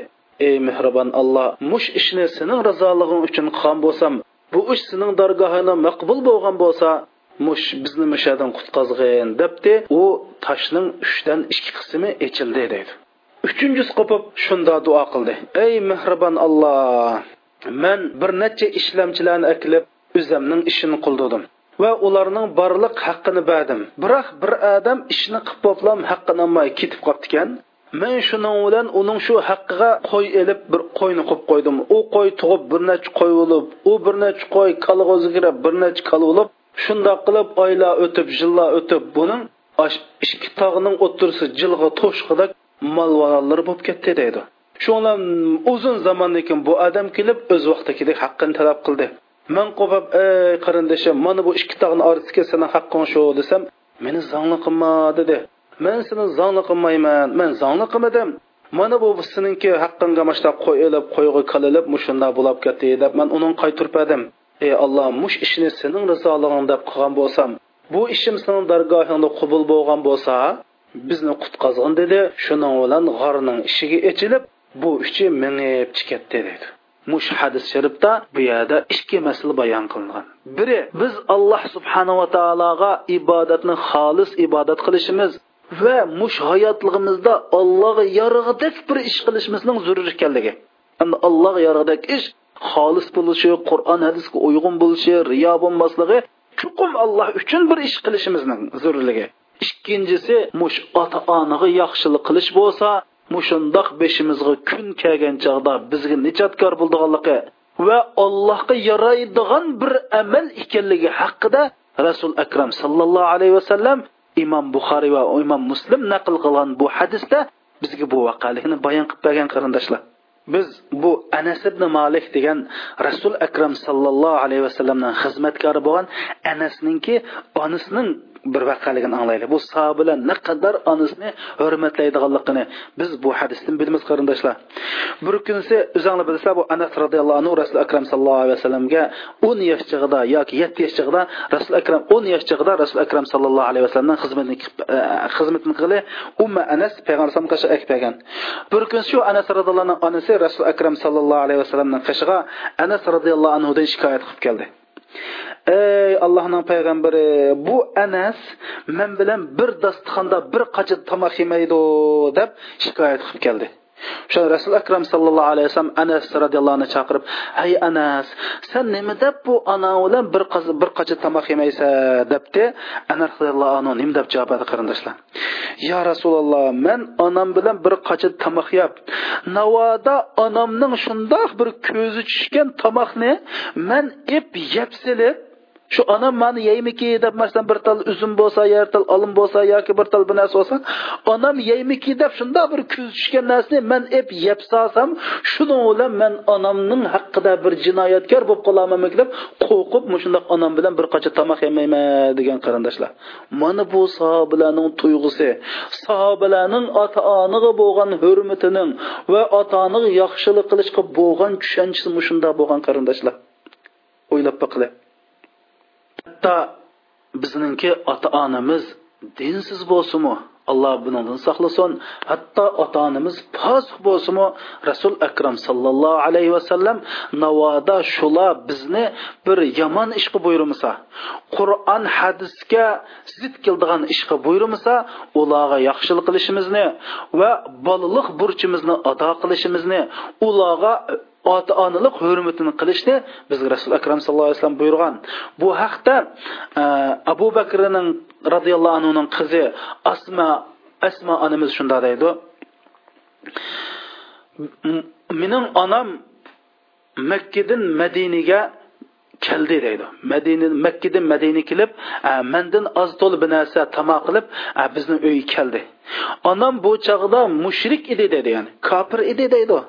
ey mehribon alloh mush ishni sening rizolig'ing uchun qilgan bo'lsam bu ish sening dargohingda maqbul bo'lgan bo'lsa mush bizni mushadan qutqazg'in debdi u toshning uchdan ikki qismi echildi deydi. Uchinchisi qopib shunda duo qildi. Ey mehribon alloh man bir necha ishlamchilarni akilib o'zimning ishini qildirdim. Va ularning borliq haqqini berdim. Biroq bir odam ishni qilib bo'plam haqqini olmay ketib qolibdikan. Men shuning bilan uning shu haqqiga qo'y elib bir qo'yni qo'yib qo'ydim. U qo'y tug'ib bir necha qo'y bo'lib u bir necha qo'y kalg'o'zi kirib bir necha kal bo'lib shundoq qilib oylar o'tib yillar o'tib buning ikki tog'ning o'ttirisi jilg'a to'shqida molvonalari bo'lib ketdi deydi. Shu uzun zamondan keyin bu odam kelib o'z vaqtidagidek haqqini talab qildi. Man qo'pib ey qarindishim mana bu ikki tog'ni orasiga seni haqqing shu desam meni zongli qilma dedi men seni zongli qilmayman men zongli qilmadim mana bu seninki haqqingga mashta qo'y ilib qo'yg'i kalilib mushunda bo'lib ketdi deb man uning qaytirpadim ey alloh mush ishni sening rizolig'ing deb qilgan bo'lsam bu ishim sening dargohingda qubul bo'lgan bo'lsa bizni qutqazgin dedi shuning bilan g'orning eshigi ochilib bu ichi mingib chiqatdi dedi mush hadis sharifda bu yerda ikki masala bayon qilingan. Biri biz alloh subhanava taologa ibodatni xolis ibodat qilishimiz va mush hayotligimizda allohga yorug'idek bir ish qilishimizning zarur ekanligi. Allohga yorug'idek ish xolis bo'lishi qur'on hadisga uyg'un bo'lishi riyo bo'lmasligi chuqum alloh uchun bir ish qilishimizning zarurligi ikkinchisi mush ota onaga yaxshilik qilish bo'lsa mushundoq beshimizga kun kelgan chog'da bizga nijotkor bo'ldiganligi va allohga yaraydigan bir amal ekanligi haqida rasul akram sallallohu alayhi vasallam imom buxoriy va imom muslim naql qilgan bu hadisda bizga bu voqelikni bayon qilib bergan qarindoshlar. Biz bu anas ibn malik degan rasul akram sallallohu alayhi vasallamning xizmatkori bo'lgan anasninki onasining bir vaqaligini anglaylik bu sahobalar naqadar onasini hurmatlaydiganligini biz bu hadisdan bilamiz qarindoshlar. Bir kunisi o'zinglar bilsa bu anas roziyallohu anhu rasul akram sallallohu alayhi vasallamga o'n yosh chig'ida yoki yetti yosh chig'ida rasul akram o'n yosh chig'ida rasul akram sallallohu alayhi vasallamdan xizmatni e, xizmatini qilib umma anas payg'ambar alayhisalom qashiq bir kun shu anas roziyallohu anhu onasi rasul akram sallallohu alayhi vasallamning qashig'a anas roziyallohu anhudan shikoyat qilib keldi. Ey allohning payg'ambari bu anas men bilan bir dasturxonda bir qacha tomoq yemaydi deb shikoyat qilib keldi. O'sha rasul akram sallallohu alayhi vasallam anas roziyallohu anhu chaqirib ay anas sen nima deb bu ana bilan bir bir qacha tomoq yemaysan debdi. Anas roziyallohu anhu nima deb javob berdi qarindoshlar? Yo rasululloh men onam bilan bir qacha tomoq yeb navoda onamning shundoq bir ko'zi tushgan tomoqni men ep yeb silib shu onam mani yeymiki deb masalan bir tal uzum bo'lsa yer tal olim bo'lsa yoki bir tal bir narsa bo'lsa onam yeymiki deb shundoq bir ko'z narsani man ep yeb solsam shuni bilan man onamning haqida bir jinoyatkor bo'lib qolamanmi deb qo'rqib shundoq onam bilan bir qancha tomoq yemayman degan qarindoshlar. Mana bu sahobalarning tuyg'usi sahobalarning ota onaga bo'lgan hurmatining va ota onaga yaxshilik qilishga bo'lgan tushunchasi shundoq bo'lgan qarindoshlar? O'ylab boqinglar hatto bizningki ota onamiz dinsiz bo'lsinmi alloh bundan saqlasin. Hatto ota onamiz posiq bo'lsinmi rasul akram sallallohu alayhi vasallam navoda shular bizni bir yomon ishga buyurmasa qur'on hadisga zid keldigan ishga buyurmasa ularga yaxshilik qilishimizni va bolalik burchimizni ado qilishimizni ularga ota onalik hurmatini qilishni bizga rasul akram sallallohu alayhi vasallam buyurgan. Bu haqda e, abu bakrning roziyallohu anhuning qizi asma asma onamiz shunday deydi. Mening onam makkadan madinaga keldi deydi. Madina makkadan madina kelib e, mandan oz to'l bir narsa tamoq qilib e, bizni uyga keldi. Onam bu chog'da mushrik edi deydi ya'ni kofir edi deydi.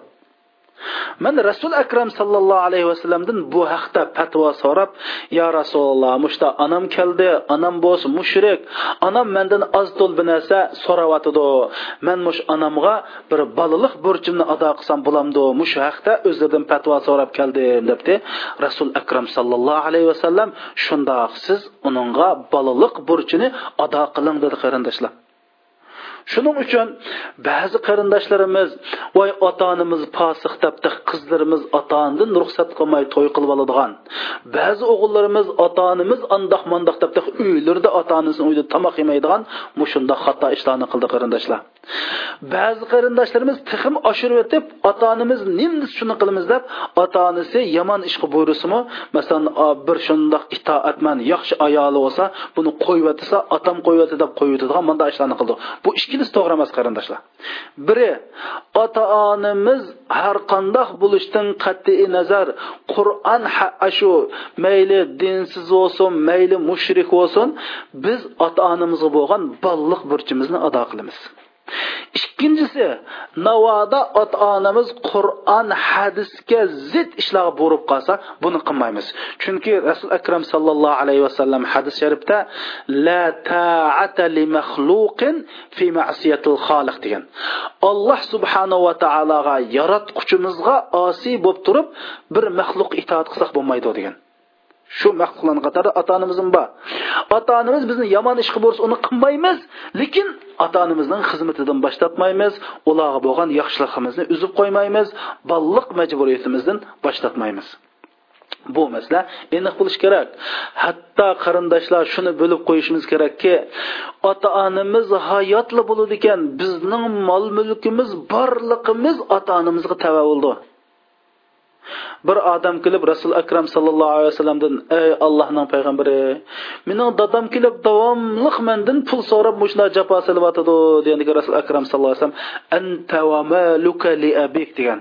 Man rasul akram sallallohu alayhi vasallamdan bu haqda fatvo so'rab yo rasululloh mushta onam keldi onam bo'lsin mushrik onam mendan oz to'l bir narsa so'rayotidi man mush onamga bir bolalik burchimni ado qilsam bo'lamdi mush haqda o'zlaridan fatvo so'rab keldim debdi rasul akram sallallohu alayhi vasallam shundoq siz uningga bolalik burchini ado qiling dedi qarindoshlar. Shuning uchun ba'zi qarindoshlarimiz voy ota onamiz posiq debdi qizlarimiz ota onadan ruxsat qilmay to'y qilib oladigan. Ba'zi o'g'illarimiz ota onamiz andoq mandoq debdi uylarida ota onasini uyda tomoq yemaydigan mushundoq xato ishlarni qildi qarindoshlar. Ba'zi qarindoshlarimiz tixim oshirib o'tib ota onamiz nimni shuni qilamiz? deb ota onasi yomon ishga buyursimi masalan bir shundoq itoatman yaxshi ayoli bo'lsa buni qo'yib o'tsa otam qo'yib o'tdi deb qo'yib o'tadigan mana ishlarni qildi. Bu biz to'g'ri emas qarindoshlar. Biri ota onamiz har qandoq bo'lishdan qat'iy nazar qur'on shu mayli dinsiz bo'lsin mayli mushrik bo'lsin biz ota onamizga bo'lgan bolliq burchimizni ado qilamiz. Ikkinchisi navoda ota onamiz qur'on hadisga zid ishlarga borib qolsa buni qilmaymiz. Chunki rasul akram sallallohu alayhi vasallam hadis sharifda la taata li maxluqin fi ma'siyatil xoliq degan. Alloh subhanahu va taologa yaratquchimizga osiy bo'lib turib bir maxluq itoat qilsak bo'lmaydi degan. Shu maxluqlarning qatorida ota onamizim bor. Ota onamiz bizni yomon ishga bo'lsa uni qilmaymiz lekin ota onamizning xizmatidan boshlatmaymiz ularga bo'lgan yaxshiligimizni uzib qo'ymaymiz bolliq majburiyatimizdan boshlatmaymiz. Bu masala aniq bo'lishi kerak. Hatto qarindoshlar shuni bilib qo'yishimiz kerakki ota onamiz hayotli bo'ladi ekan bizning mol mulkimiz borliqimiz ota onamizga tavalludi bir odam kelib rasul akram sallallohu alayhi vasallamdan ey allohning payg'ambari mening dadam kelib davomliq mendan pul so'rab mushlar jafo silyotidi deganda rasul akram sallallohu alayhi vasallam. Anta va maluka li abik degan.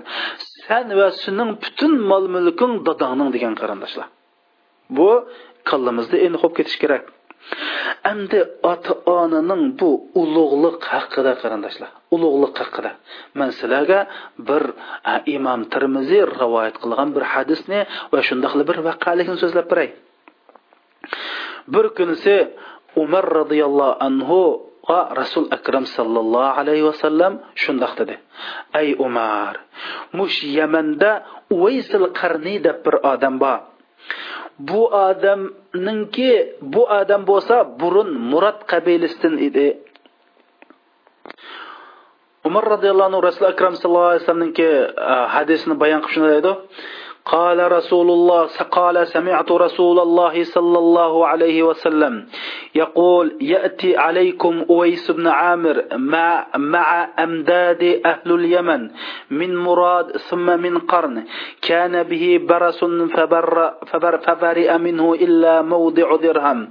Sen va sening butun mol mulking dadangning degan qarindoshlar. Bu kallamizda endi xo'p ketish kerak. Endi ota onaning bu ulug'liq haqida qarindoshlar ulug'liq haqida. Man sizlarga bir e, imom termiziy rivoyat qilgan bir hadisni va shundoq bir vaqalikni so'zlab beray bir kunisi umar roziyallohu anhu rasul akram sallallohu alayhi vasallam shundoq dedi. Ey umar mush yamanda uvaysil qarniy deb bir odam bor. Bu odamninki bu odam bo'lsa burun murad qabilasidan edi. Umar roziyallohu anhu rasuli akram sallallohu alayhi vasallamninki hadisini bayon qilib قال رسول الله قال سمعت رسول الله صلى الله عليه وسلم يقول يأتي عليكم أويس بن عامر مع, مع أمداد أهل اليمن من مراد ثم من قرن. كان به برس فبر فبر فبرئ منه إلا موضع درهم.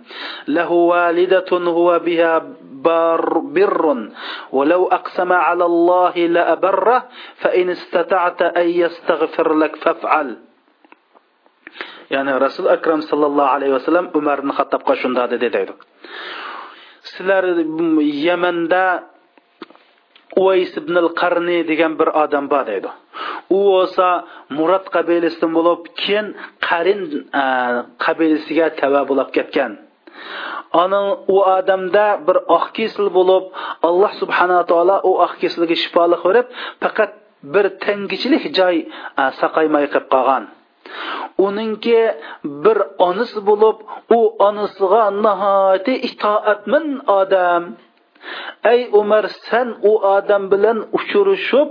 له والدة هو بها بر, بر. ولو أقسم على الله لأبره فإن استطعت أن يستغفر لك فافعل. Ya'ni rasul akram sallallohu alayhi vasallam umar ibn xattobga shunda dedi. Deydi sizlar yamanda uvays ibn al qarni degan bir odam bor deydi u bo'lsa murad qabilasidan bo'lib keyin qarin e, qabilasiga tava bo'lib ketgan. Ana u odamda bir oq kesil bo'lib alloh subhanaa taolo u oq kesilga shifoli berib faqat bir tangichilik joy e, saqaymay qolib qolgan. Uningki bir onasi bo'lib u onasiga nihoyatda itoatmin odam. Ey umar sen u odam bilan uchrashib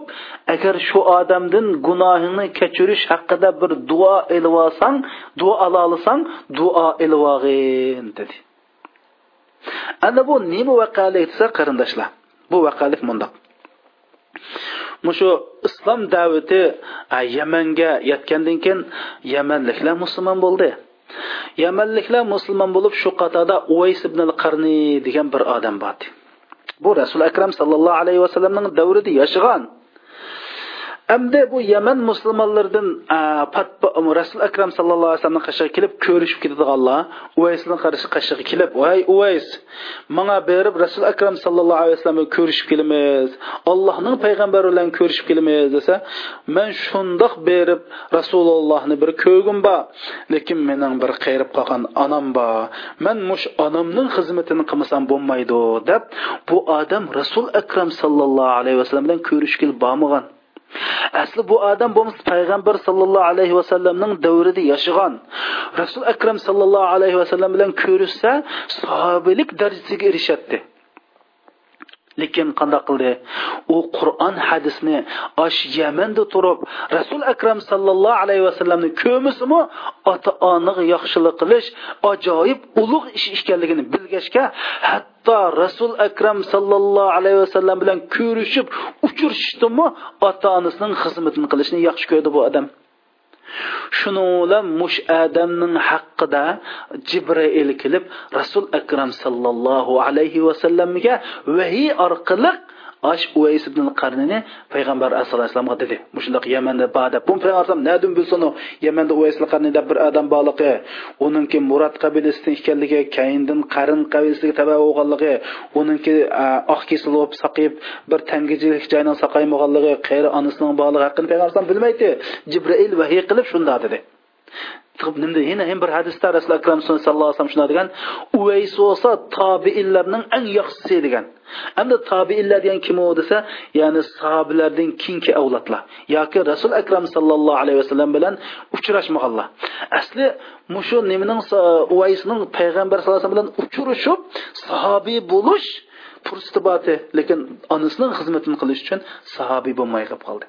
agar shu odamdan gunohingni kechirish haqida bir duo ilib olsang duo ola olsang duo ilib olg'in dedi. Ana bu nima vaqalik desa qarindoshlar? Bu vaqalik mundoq. Mushu islom davati yamanga yetgandan keyin yamanliklar musulmon bo'ldi. Yamanliklar musulmon bo'lib shu qatorda uvays ibn al qarni degan bir odam bor bu rasul akram sallallohu alayhi vasallamning davrida yashagan endi bu Yaman musulmonlaridan um, Rasul Akram sallallohu alayhi vasallamni qashig'iga kelib ko'rishib ketadiganlar uvaysni qarishi qashig'iga kelib, "Voy Uvays, menga berib Rasul Akram sallallohu alayhi vasallamni ko'rishib kelamiz. Allohning payg'ambari bilan ko'rishib kelamiz" desa, "Men shundoq berib Rasulullohni bir ko'rgim bor, lekin mening bir qayrib qolgan onam bor. Men mush onamning xizmatini qilmasam bo'lmaydi" deb bu odam Rasul Akram sallallohu alayhi vasallam bilan ko'rishib kelib bormagan. Asli bu odam bo'lmasa payg'ambar sallallohu alayhi vasallamning davrida yashagan rasul akram sallallohu alayhi vasallam bilan ko'rishsa sahobilik darajasiga erishadi lekin qandoq qildi? U qur'on hadisni osh yamanda turib rasul akram sallallohu alayhi vasallamni ko'misimi ota onaga yaxshilik qilish ajoyib ulug' ish ekanligini bilgachga hatto rasul akram sallallohu alayhi vasallam bilan ko'rishib uchrashdimi ota onasining xizmatini qilishni yaxshi ko'rdi bu odam. Shuningla mush adamning haqqida jibrail kelib rasul akram sallallohu alayhi vasallamga vahiy orqali ash uvays ibn qarnini payg'ambar alayhi vasallamga dedi. Mushundoq yamanda bada bu payg'ambar nadum bilsin yamanda uvays qarni deb bir odam borligi uningki murad qabilasidan ekanligi kayindan qarin qabilasiga taba bo'lganligi uningki oq kesil bo'lib saqib bir tangijilik joyni saqaymaganligi qayri onasining borligi haqida payg'ambar bilmaydi. Jibril vahiy qilib shunda dedi. Nimda yana ham bir hadisda rasul akram sallallohu alayhi vasallam shunday degan uvays bo'lsa tobiinlarning eng yaxshisi degan. Endi tobiinlar degan kim u desa ya'ni sahobalardan keyingi avlodlar. Yoki rasul akram sallallohu alayhi vasallam bilan uchrashmaganlar asli mushu nimaning uvaysning payg'ambar sallallohu alayhi vasallam bilan uchrashib sahobiy bo'lish fursati lekin onasining xizmatini qilish uchun sahobiy bo'lmay qolib qoldi.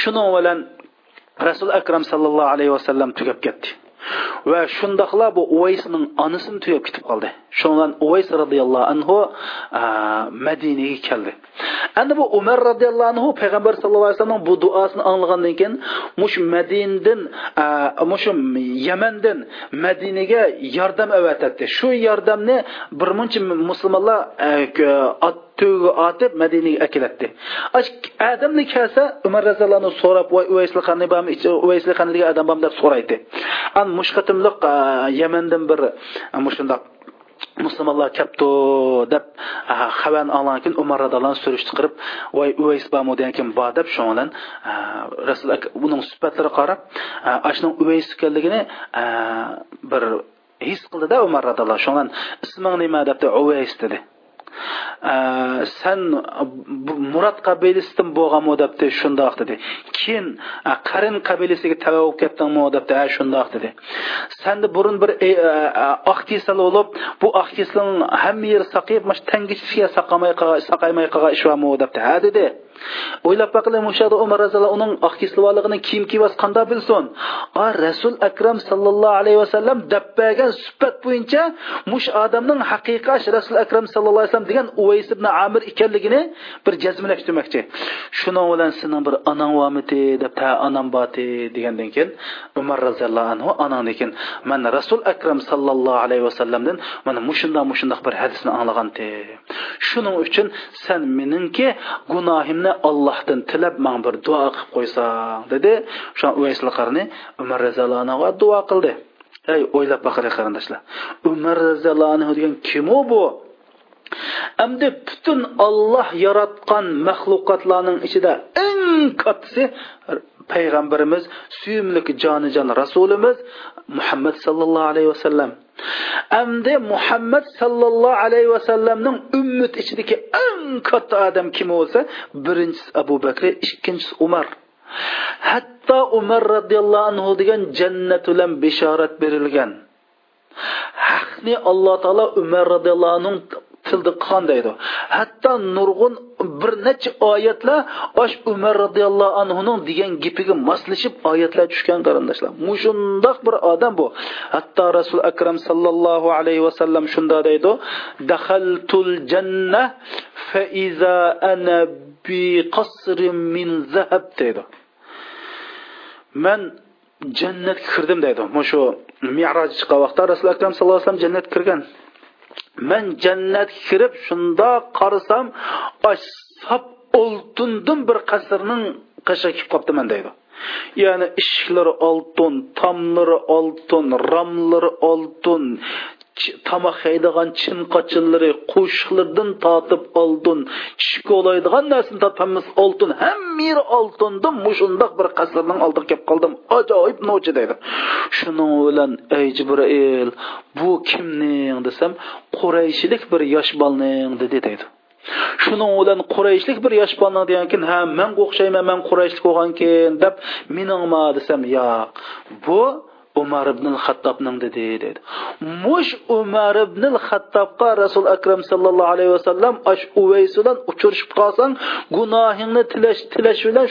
Shuning bilan rasul akram sallallohu alayhi vasallam tugab ketdi. Va shundoqla bu uvaysning onasini tugab ketib qoldi. Shundan uvays roziyallohu anhu madinaga keldi. Endi bu umar roziyallohu anhu payg'ambar sallallohu alayhi vasallam bu duosini anglagandan keyin mush madindan mush yamandan madinaga yordam avatadi shu yordamni bir muncha musulmonlar to'yga otib madinaga akilatdi. Adamni kelsa umar roziyallohu so'rab voy uvaysli qani bormi uvaysli qani degan odam bormi deb so'raydi. An mushqatimliq yamandan bir mushundoq musulmonlar kelibdi deb xabarni olgan keyin umar roziyallohu surishti qilib voy uvays bormi degan keyin bor deb shu bilan rasul buning suhbatlari qarab ashuni uvays ekanligini bir his qildida umar roziyallohu shu bilan isming nima debdi uvays dedi. Э, сән болған ма деп те шұндақ деді. Кейін қарин қабилесіге тәуә болып деп те ә шұндақ деді. Сәнді бұрын бір э, э, ахтисал болып бұл ахтисалың һәм ер сақиып тәңгішке сақаймай қалған іш депті ә деді. O'ylab baqili mushada umar roziyallohu uning oq kesilvorligini kiyim kiyvas qanday bilsin? A rasul akram sallallohu alayhi vasallam dabbagan sifat bo'yicha mush odamning haqiqat rasul akram sallallohu alayhi vasallam degan uvays ibn amir ekanligini bir jazmlashtirmoqchi shuning bilan sening bir onang bormidi deb ta onam boti degandan keyin umar roziyallohu anhu onang ekan man rasul akram sallallohu alayhi vasallamdan mana mushundoq mushundoq bir hadisni anglagan shuning uchun sen meningki gunohimni allahtan tilab man bir duo qilib qo'ysang dedi. Shu uvaysli qarni umar roziyallohu anhuga duo qildi. Ey o'ylab baqaray qarindoshlar. Umar roziyallohu anhu degan kim u bu? Әмді бүтін Аллах яратқан мәхлуқатларның ішінде ең каттысы payg'ambarimiz suyimlik jonijon rasulimiz muhammad sallallohu alayhi vasallam. Endi muhammad sallallohu alayhi vasallamning ummat ichidagi eng katta odam kim bo'lsa birinchisi abu bakr ikkinchisi umar. Hatto umar roziyallohu anhu degan jannat bilan bishorat berilgan. Haqni alloh taolo umar roziyallohu anhu tildi qilgan deydi hatto nurg'un bir necha oyatlar osh umar roziyallohu anhuning degan gapiga moslashib oyatlar tushgan qarindoshlar. Mushundoq bir odam bu. Hatto rasul akram sallallohu alayhi vasallam shunda deydi dahaltul janna fa iza ana bi qasrin min zahab deydi. Man jannatga kirdim deydi. Shu miroj chiqqan vaqtda rasul akram sallallohu alayhi vasallam jannatga kirgan. Man jannatga kirib shundoq qarasam sap oltindan bir qasrning qasha kelib qolibdiman deydi. Ya'ni eshiklari oltin tomlari oltin ramlari oltin tomoq yeydigan chin qochillari qo'shiqlardan tortib oltin tush olaydigan narsani topamiz oltin hamma yeri oltinda mushundoq bir qasrning oldiga kelib qoldim. Ajoyib nochi deydi. Shuning bilan ey jibrail bu kimning desam qurayshilik bir yosh bolning dedi deydi. Shuning bilan qurayshlik bir yosh bolni degan ha man o'xshayman man qurayshlik bo'lgankin deb meningma desam yo'q bu umar ibn xattobning dedi dedi. Mush umar ibn xattobga rasul akram sallallohu alayhi vasallam ash uvays bilan uchrashib qolsang gunohingni tilash tilash bilan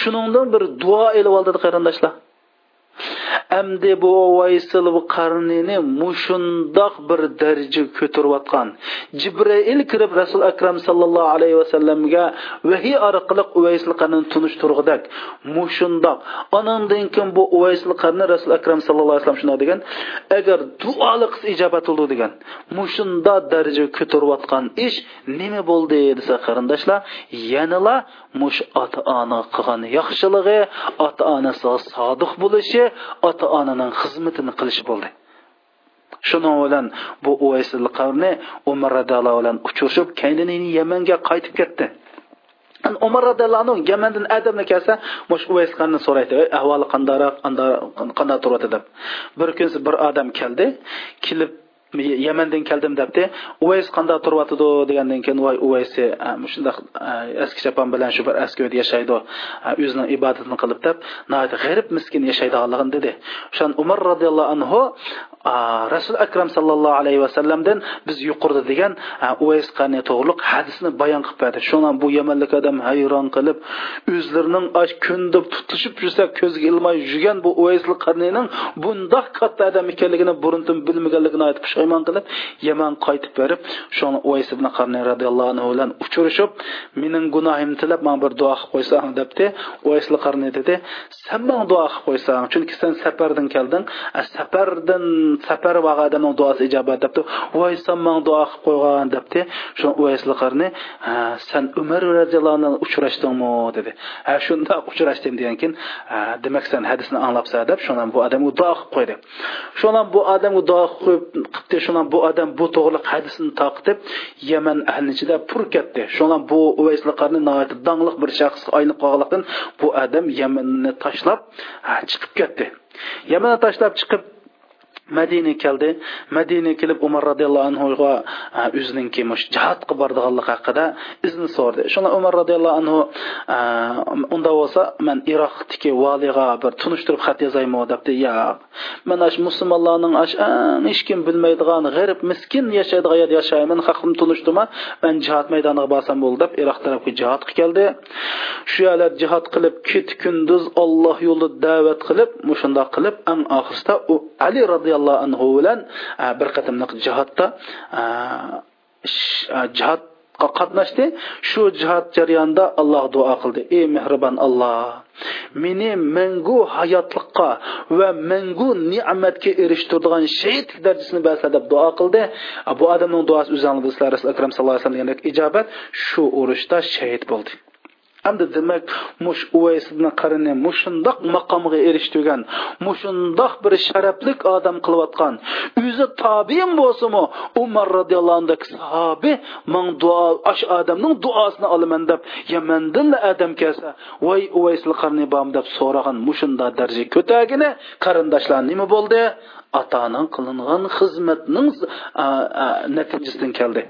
shuningdan bir duo elib oldi qarindoshlar. Әмді bu Вайсыл qarnini mushundoq bir darajaga ko'tarayotgan Jibril kirib Rasul akram sallallohu alayhi vasallamga vahiy orqali Uvaysl qarnini tunishtirg'idak mushundoq. Onandan keyin bu Uvaysl qarni Rasul akram sallallohu alayhi vasallam shunday degan, agar duoli qilsa ijobat bo'ldi degan. Mushundoq darajaga ko'tarayotgan ish nima bo'ldi desa qarindoshlar, яныла mush ата-ана qilgan yaxshiligi, ota-onasiga sodiq bo'lishi ota onaning xizmatini qilish bo'ldi. Shuning bilan bu uvaysil qavni umar roziyallohu bilan uchrashib keyin yamanga qaytib ketdi. Umar roziyallohu yamandan adamni kelsa mush uvays so'raydi ahvoli qandaroq qanday turyapti deb. Bir kun bir odam keldi kelib yamandan keldim debdi. Uvays qanday turyotidi degandan keyin voy uvaysi e, shundoq e, eski chapon bilan shu bir eski uyda yashaydi e, o'zining ibodatini qilib deb g'arib miskin yashaydiganligini dedi. O'shan umar roziyallohu anhu rasul akram sallallohu alayhi vasallamdan biz yuqorida degan uvays qani to'g'riliq hadisni bayon qilib berdi. Shundan bu yamanlik odam hayron qilib o'zlarining kunda tutishib yursa ko'ziga ilmay yurgan bu uvaysli qarnining bundoq katta odam ekanligini burundan bilmaganligini aytib pushaymon qilib yaman qaytib berib shuni uvays ibn qarni roziyallohu anhu bilan uchrashib mening gunohimni tilab man bir duo qilib qo'ysang debdi. Uvaysli qarni dedi sen man duo qilib qo'ysang chunki sen safardan kelding. Safardan safar va duosi ijobat debdi voy man duo qilib qo'ygan debdi. Shu uvaysli qarni san umar roziyallohu anhu uchrashdingmi? dedi. Ha shundoq uchrashdim degan keyin demak san hadisni anglabsan deb shundan bu odam duo qilib qo'ydi. Shundan bu odam duo qilib qilibdi shundan bu odam bu to'g'riliq hadisni taqib yaman ahli ichida pur ketdi. Shundan bu uvaysli qarni dongliq bir shaxsga aylanib qolganlikdan bu odam yamanni tashlab chiqib ketdi. Yamanni tashlab chiqib madina keldi. Madina kelib umar roziyallohu anhuga o'ziniki jihodga bordiganligi haqida izni so'rdi. Shunda umar roziyallohu anhu unda bo'lsa man iroqdagi valiyga bir tunishtirib xat yozaymi? debdi yo'q. Mana shu musulmonlarning hech kim bilmaydigan g'arib miskin yashaydigan yerda yashayman haqim tunishtirma man jihod maydoniga borsam bo'ldi deb iroq tarafga jihodga keldi. Shu yerlar jihod qilib ket kunduz olloh yo'lida da'vat qilib shundoq qilib eng oxirida u ali roziyallohu roziyallohu anhu bilan bir qatimliq jihodda jihodga qatnashdi. Shu jihod jarayonida alloh duo qildi. Ey mehribon alloh meni mangu hayotlikqa va mangu ne'matga erishtiradigan shahidlik darajasini bersa deb duo qildi. Bu odamning duosi o'zinglar rasul akram sallallohu alayhi vasallam ijobat shu urushda shahid bo'ldi. Endi demak mush uvaysibni qarini mushundoq maqomga erishtirgan mushundoq bir sharafli odam qilayotgan o'zi tobiin bo'lsimi umar roziyallohu anhu sahobi man duo ash odamning duosini olaman deb yamandan adam kelsa voy uvaysil qarni bom deb so'ragan mushunda daraja ko'tagini qarindoshlar nima bo'ldi? Otaning qilingan xizmatning natijasidan keldi.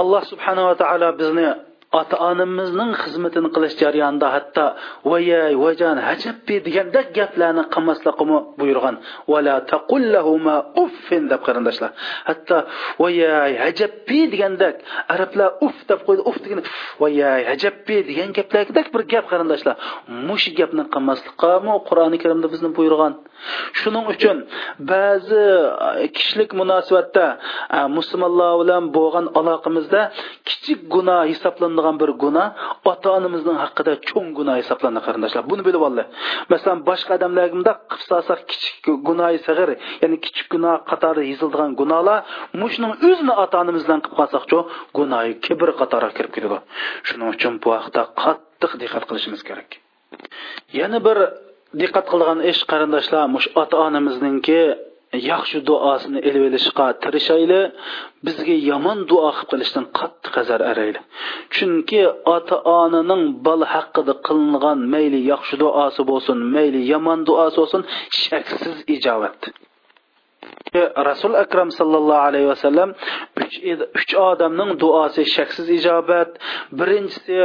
Alloh subhanava taolo bizni ota onamizning xizmatini qilish jarayonida hatto vayay vajon hajabbi degandek gaplarni qilmasliqimi buyurgan vala taqullahuma uffin deb qarindoshlar. Hatto vayay hajabbi degandek arablar uff deb qo'ydi. Uff degan vayay hajabbi degan gaplardek bir gap qarindoshlar. Mush gapni qilmasliqqami qur'oni karimda bizni buyurgan shuning uchun ba'zi e, kishilik munosabatda e, musulmonlar bilan bo'lgan aloqamizda kichik gunoh hisoblanadi. Qilinadigan bir gunoh ota onamizning haqida cho'ng gunoh hisoblanadi qarindoshlar. Buni bilib oldi. Masalan boshqa odamlarga bundoq qilib solsak kichik gunohi sag'ir ya'ni kichik gunoh qatori yozildigan gunohlar mushning o'zini ota onamizdan qilib qolsaqchu gunohi kibr qatoriga kirib ketadi. Shuning uchun bu haqda qattiq diqqat qilishimiz kerak. Yana bir diqqat qilgan ish qarindoshlar mush ota onamizningki yaxshi duosini ilib olishga tirishayli bizga yomon duo qilib qilishdan qattiq azar arayli. Chunki ota onaning bola haqida qilingan mayli yaxshi duosi bo'lsin mayli yomon duosi bo'lsin shaksiz ijobat rasul akram sallallohu alayhi vasallam uch uch odamning duosi shaksiz ijobat. Birinchisi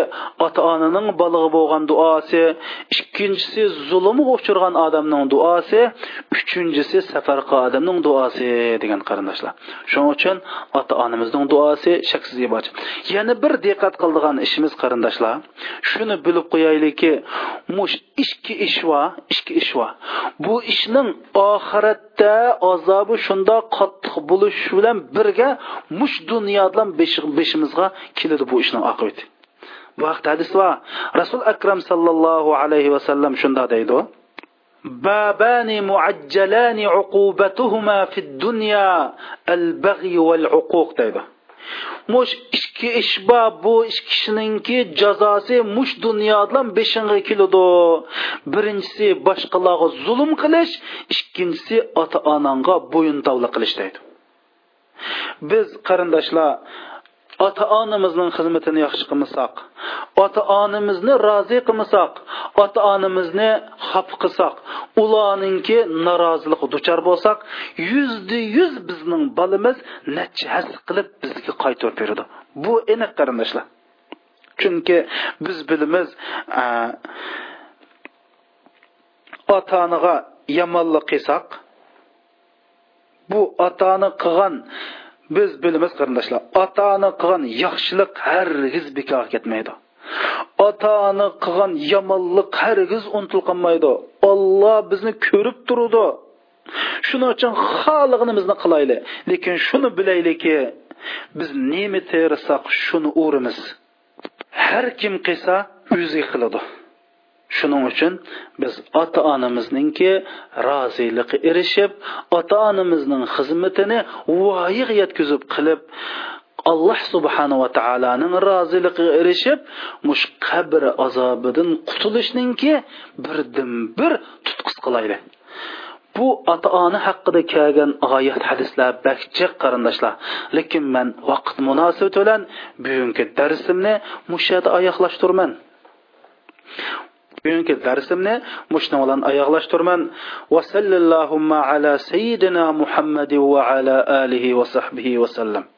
ota onaning balig'i bo'lgan duosi ikkinchisi zulmga uchirgan odamning duosi uchinchisi safarqa odamning duosi degan qarindoshlar. Shuning uchun ota onamizning duosi shaksiz ibodat. Yana bir diqqat qiladigan ishimiz qarindoshlar shuni bilib qo'yaylikki mush ikki ish va ikki ish va bu ishning oxirat oxiratda azobi shundoq qattiq bo'lishi bilan birga mush dunyodan beshimizga keladi bu ishning oqibati bu haqda hadis bor rasul akram sallallohu alayhi vasallam shundoq deydi. Babani muajjalani uqubatuhuma fid dunya al bag'y wal uquq deydi. Mush ikki ish bor bu ikki kishininki jazosi mush dunyodan beshinga keladi. Birinchisi boshqalarga zulm qilish ikkinchisi ota onangga bo'yin tovli qilish deydi. Biz qarindoshlar ota onamizning xizmatini yaxshi qilmasak ota onamizni rozi qilmasak ota onamizni xafa qilsak ularninki norozilik duchor bo'lsak yuzda yuz bizning bolamiz nachas qilib bizga qaytarib beradi. Bu aniq qarindoshlar. Chunki biz bilamiz ota onaga yomonlik qilsak bu ota ona qilgan biz bilamiz qarindoshlar ota ona qilgan yaxshilik hargiz bekor ketmaydi. Ota ona qilgan yomonlik hargiz unutilqanmaydi olloh bizni ko'rib turadi. Shuning uchun xohlig'imizni qilaylik. Lekin shuni bilaylikki biz nima tersak shuni o'rimiz. Har kim qilsa o'zi qiladi. Shuning uchun biz ota onamizningki roziliqqa erishib ota onamizning xizmatini voyiq yetkazib qilib alloh subhanava taoloning roziligiga erishib mush qabr azobidan qutulishninki birdan bir tutqis qilaylik. Bu ota ona haqida kelgan oyat hadislar bakchiq qarindoshlar. Lekin man vaqt munosabati bilan bugungi darsimni mushada oyoqlashtirman. Bugungi darsimni mushna bilan oyoqlashtirman. Va sallallohu ala sayyidina muhammadi va ala alihi va sahbihi vasallam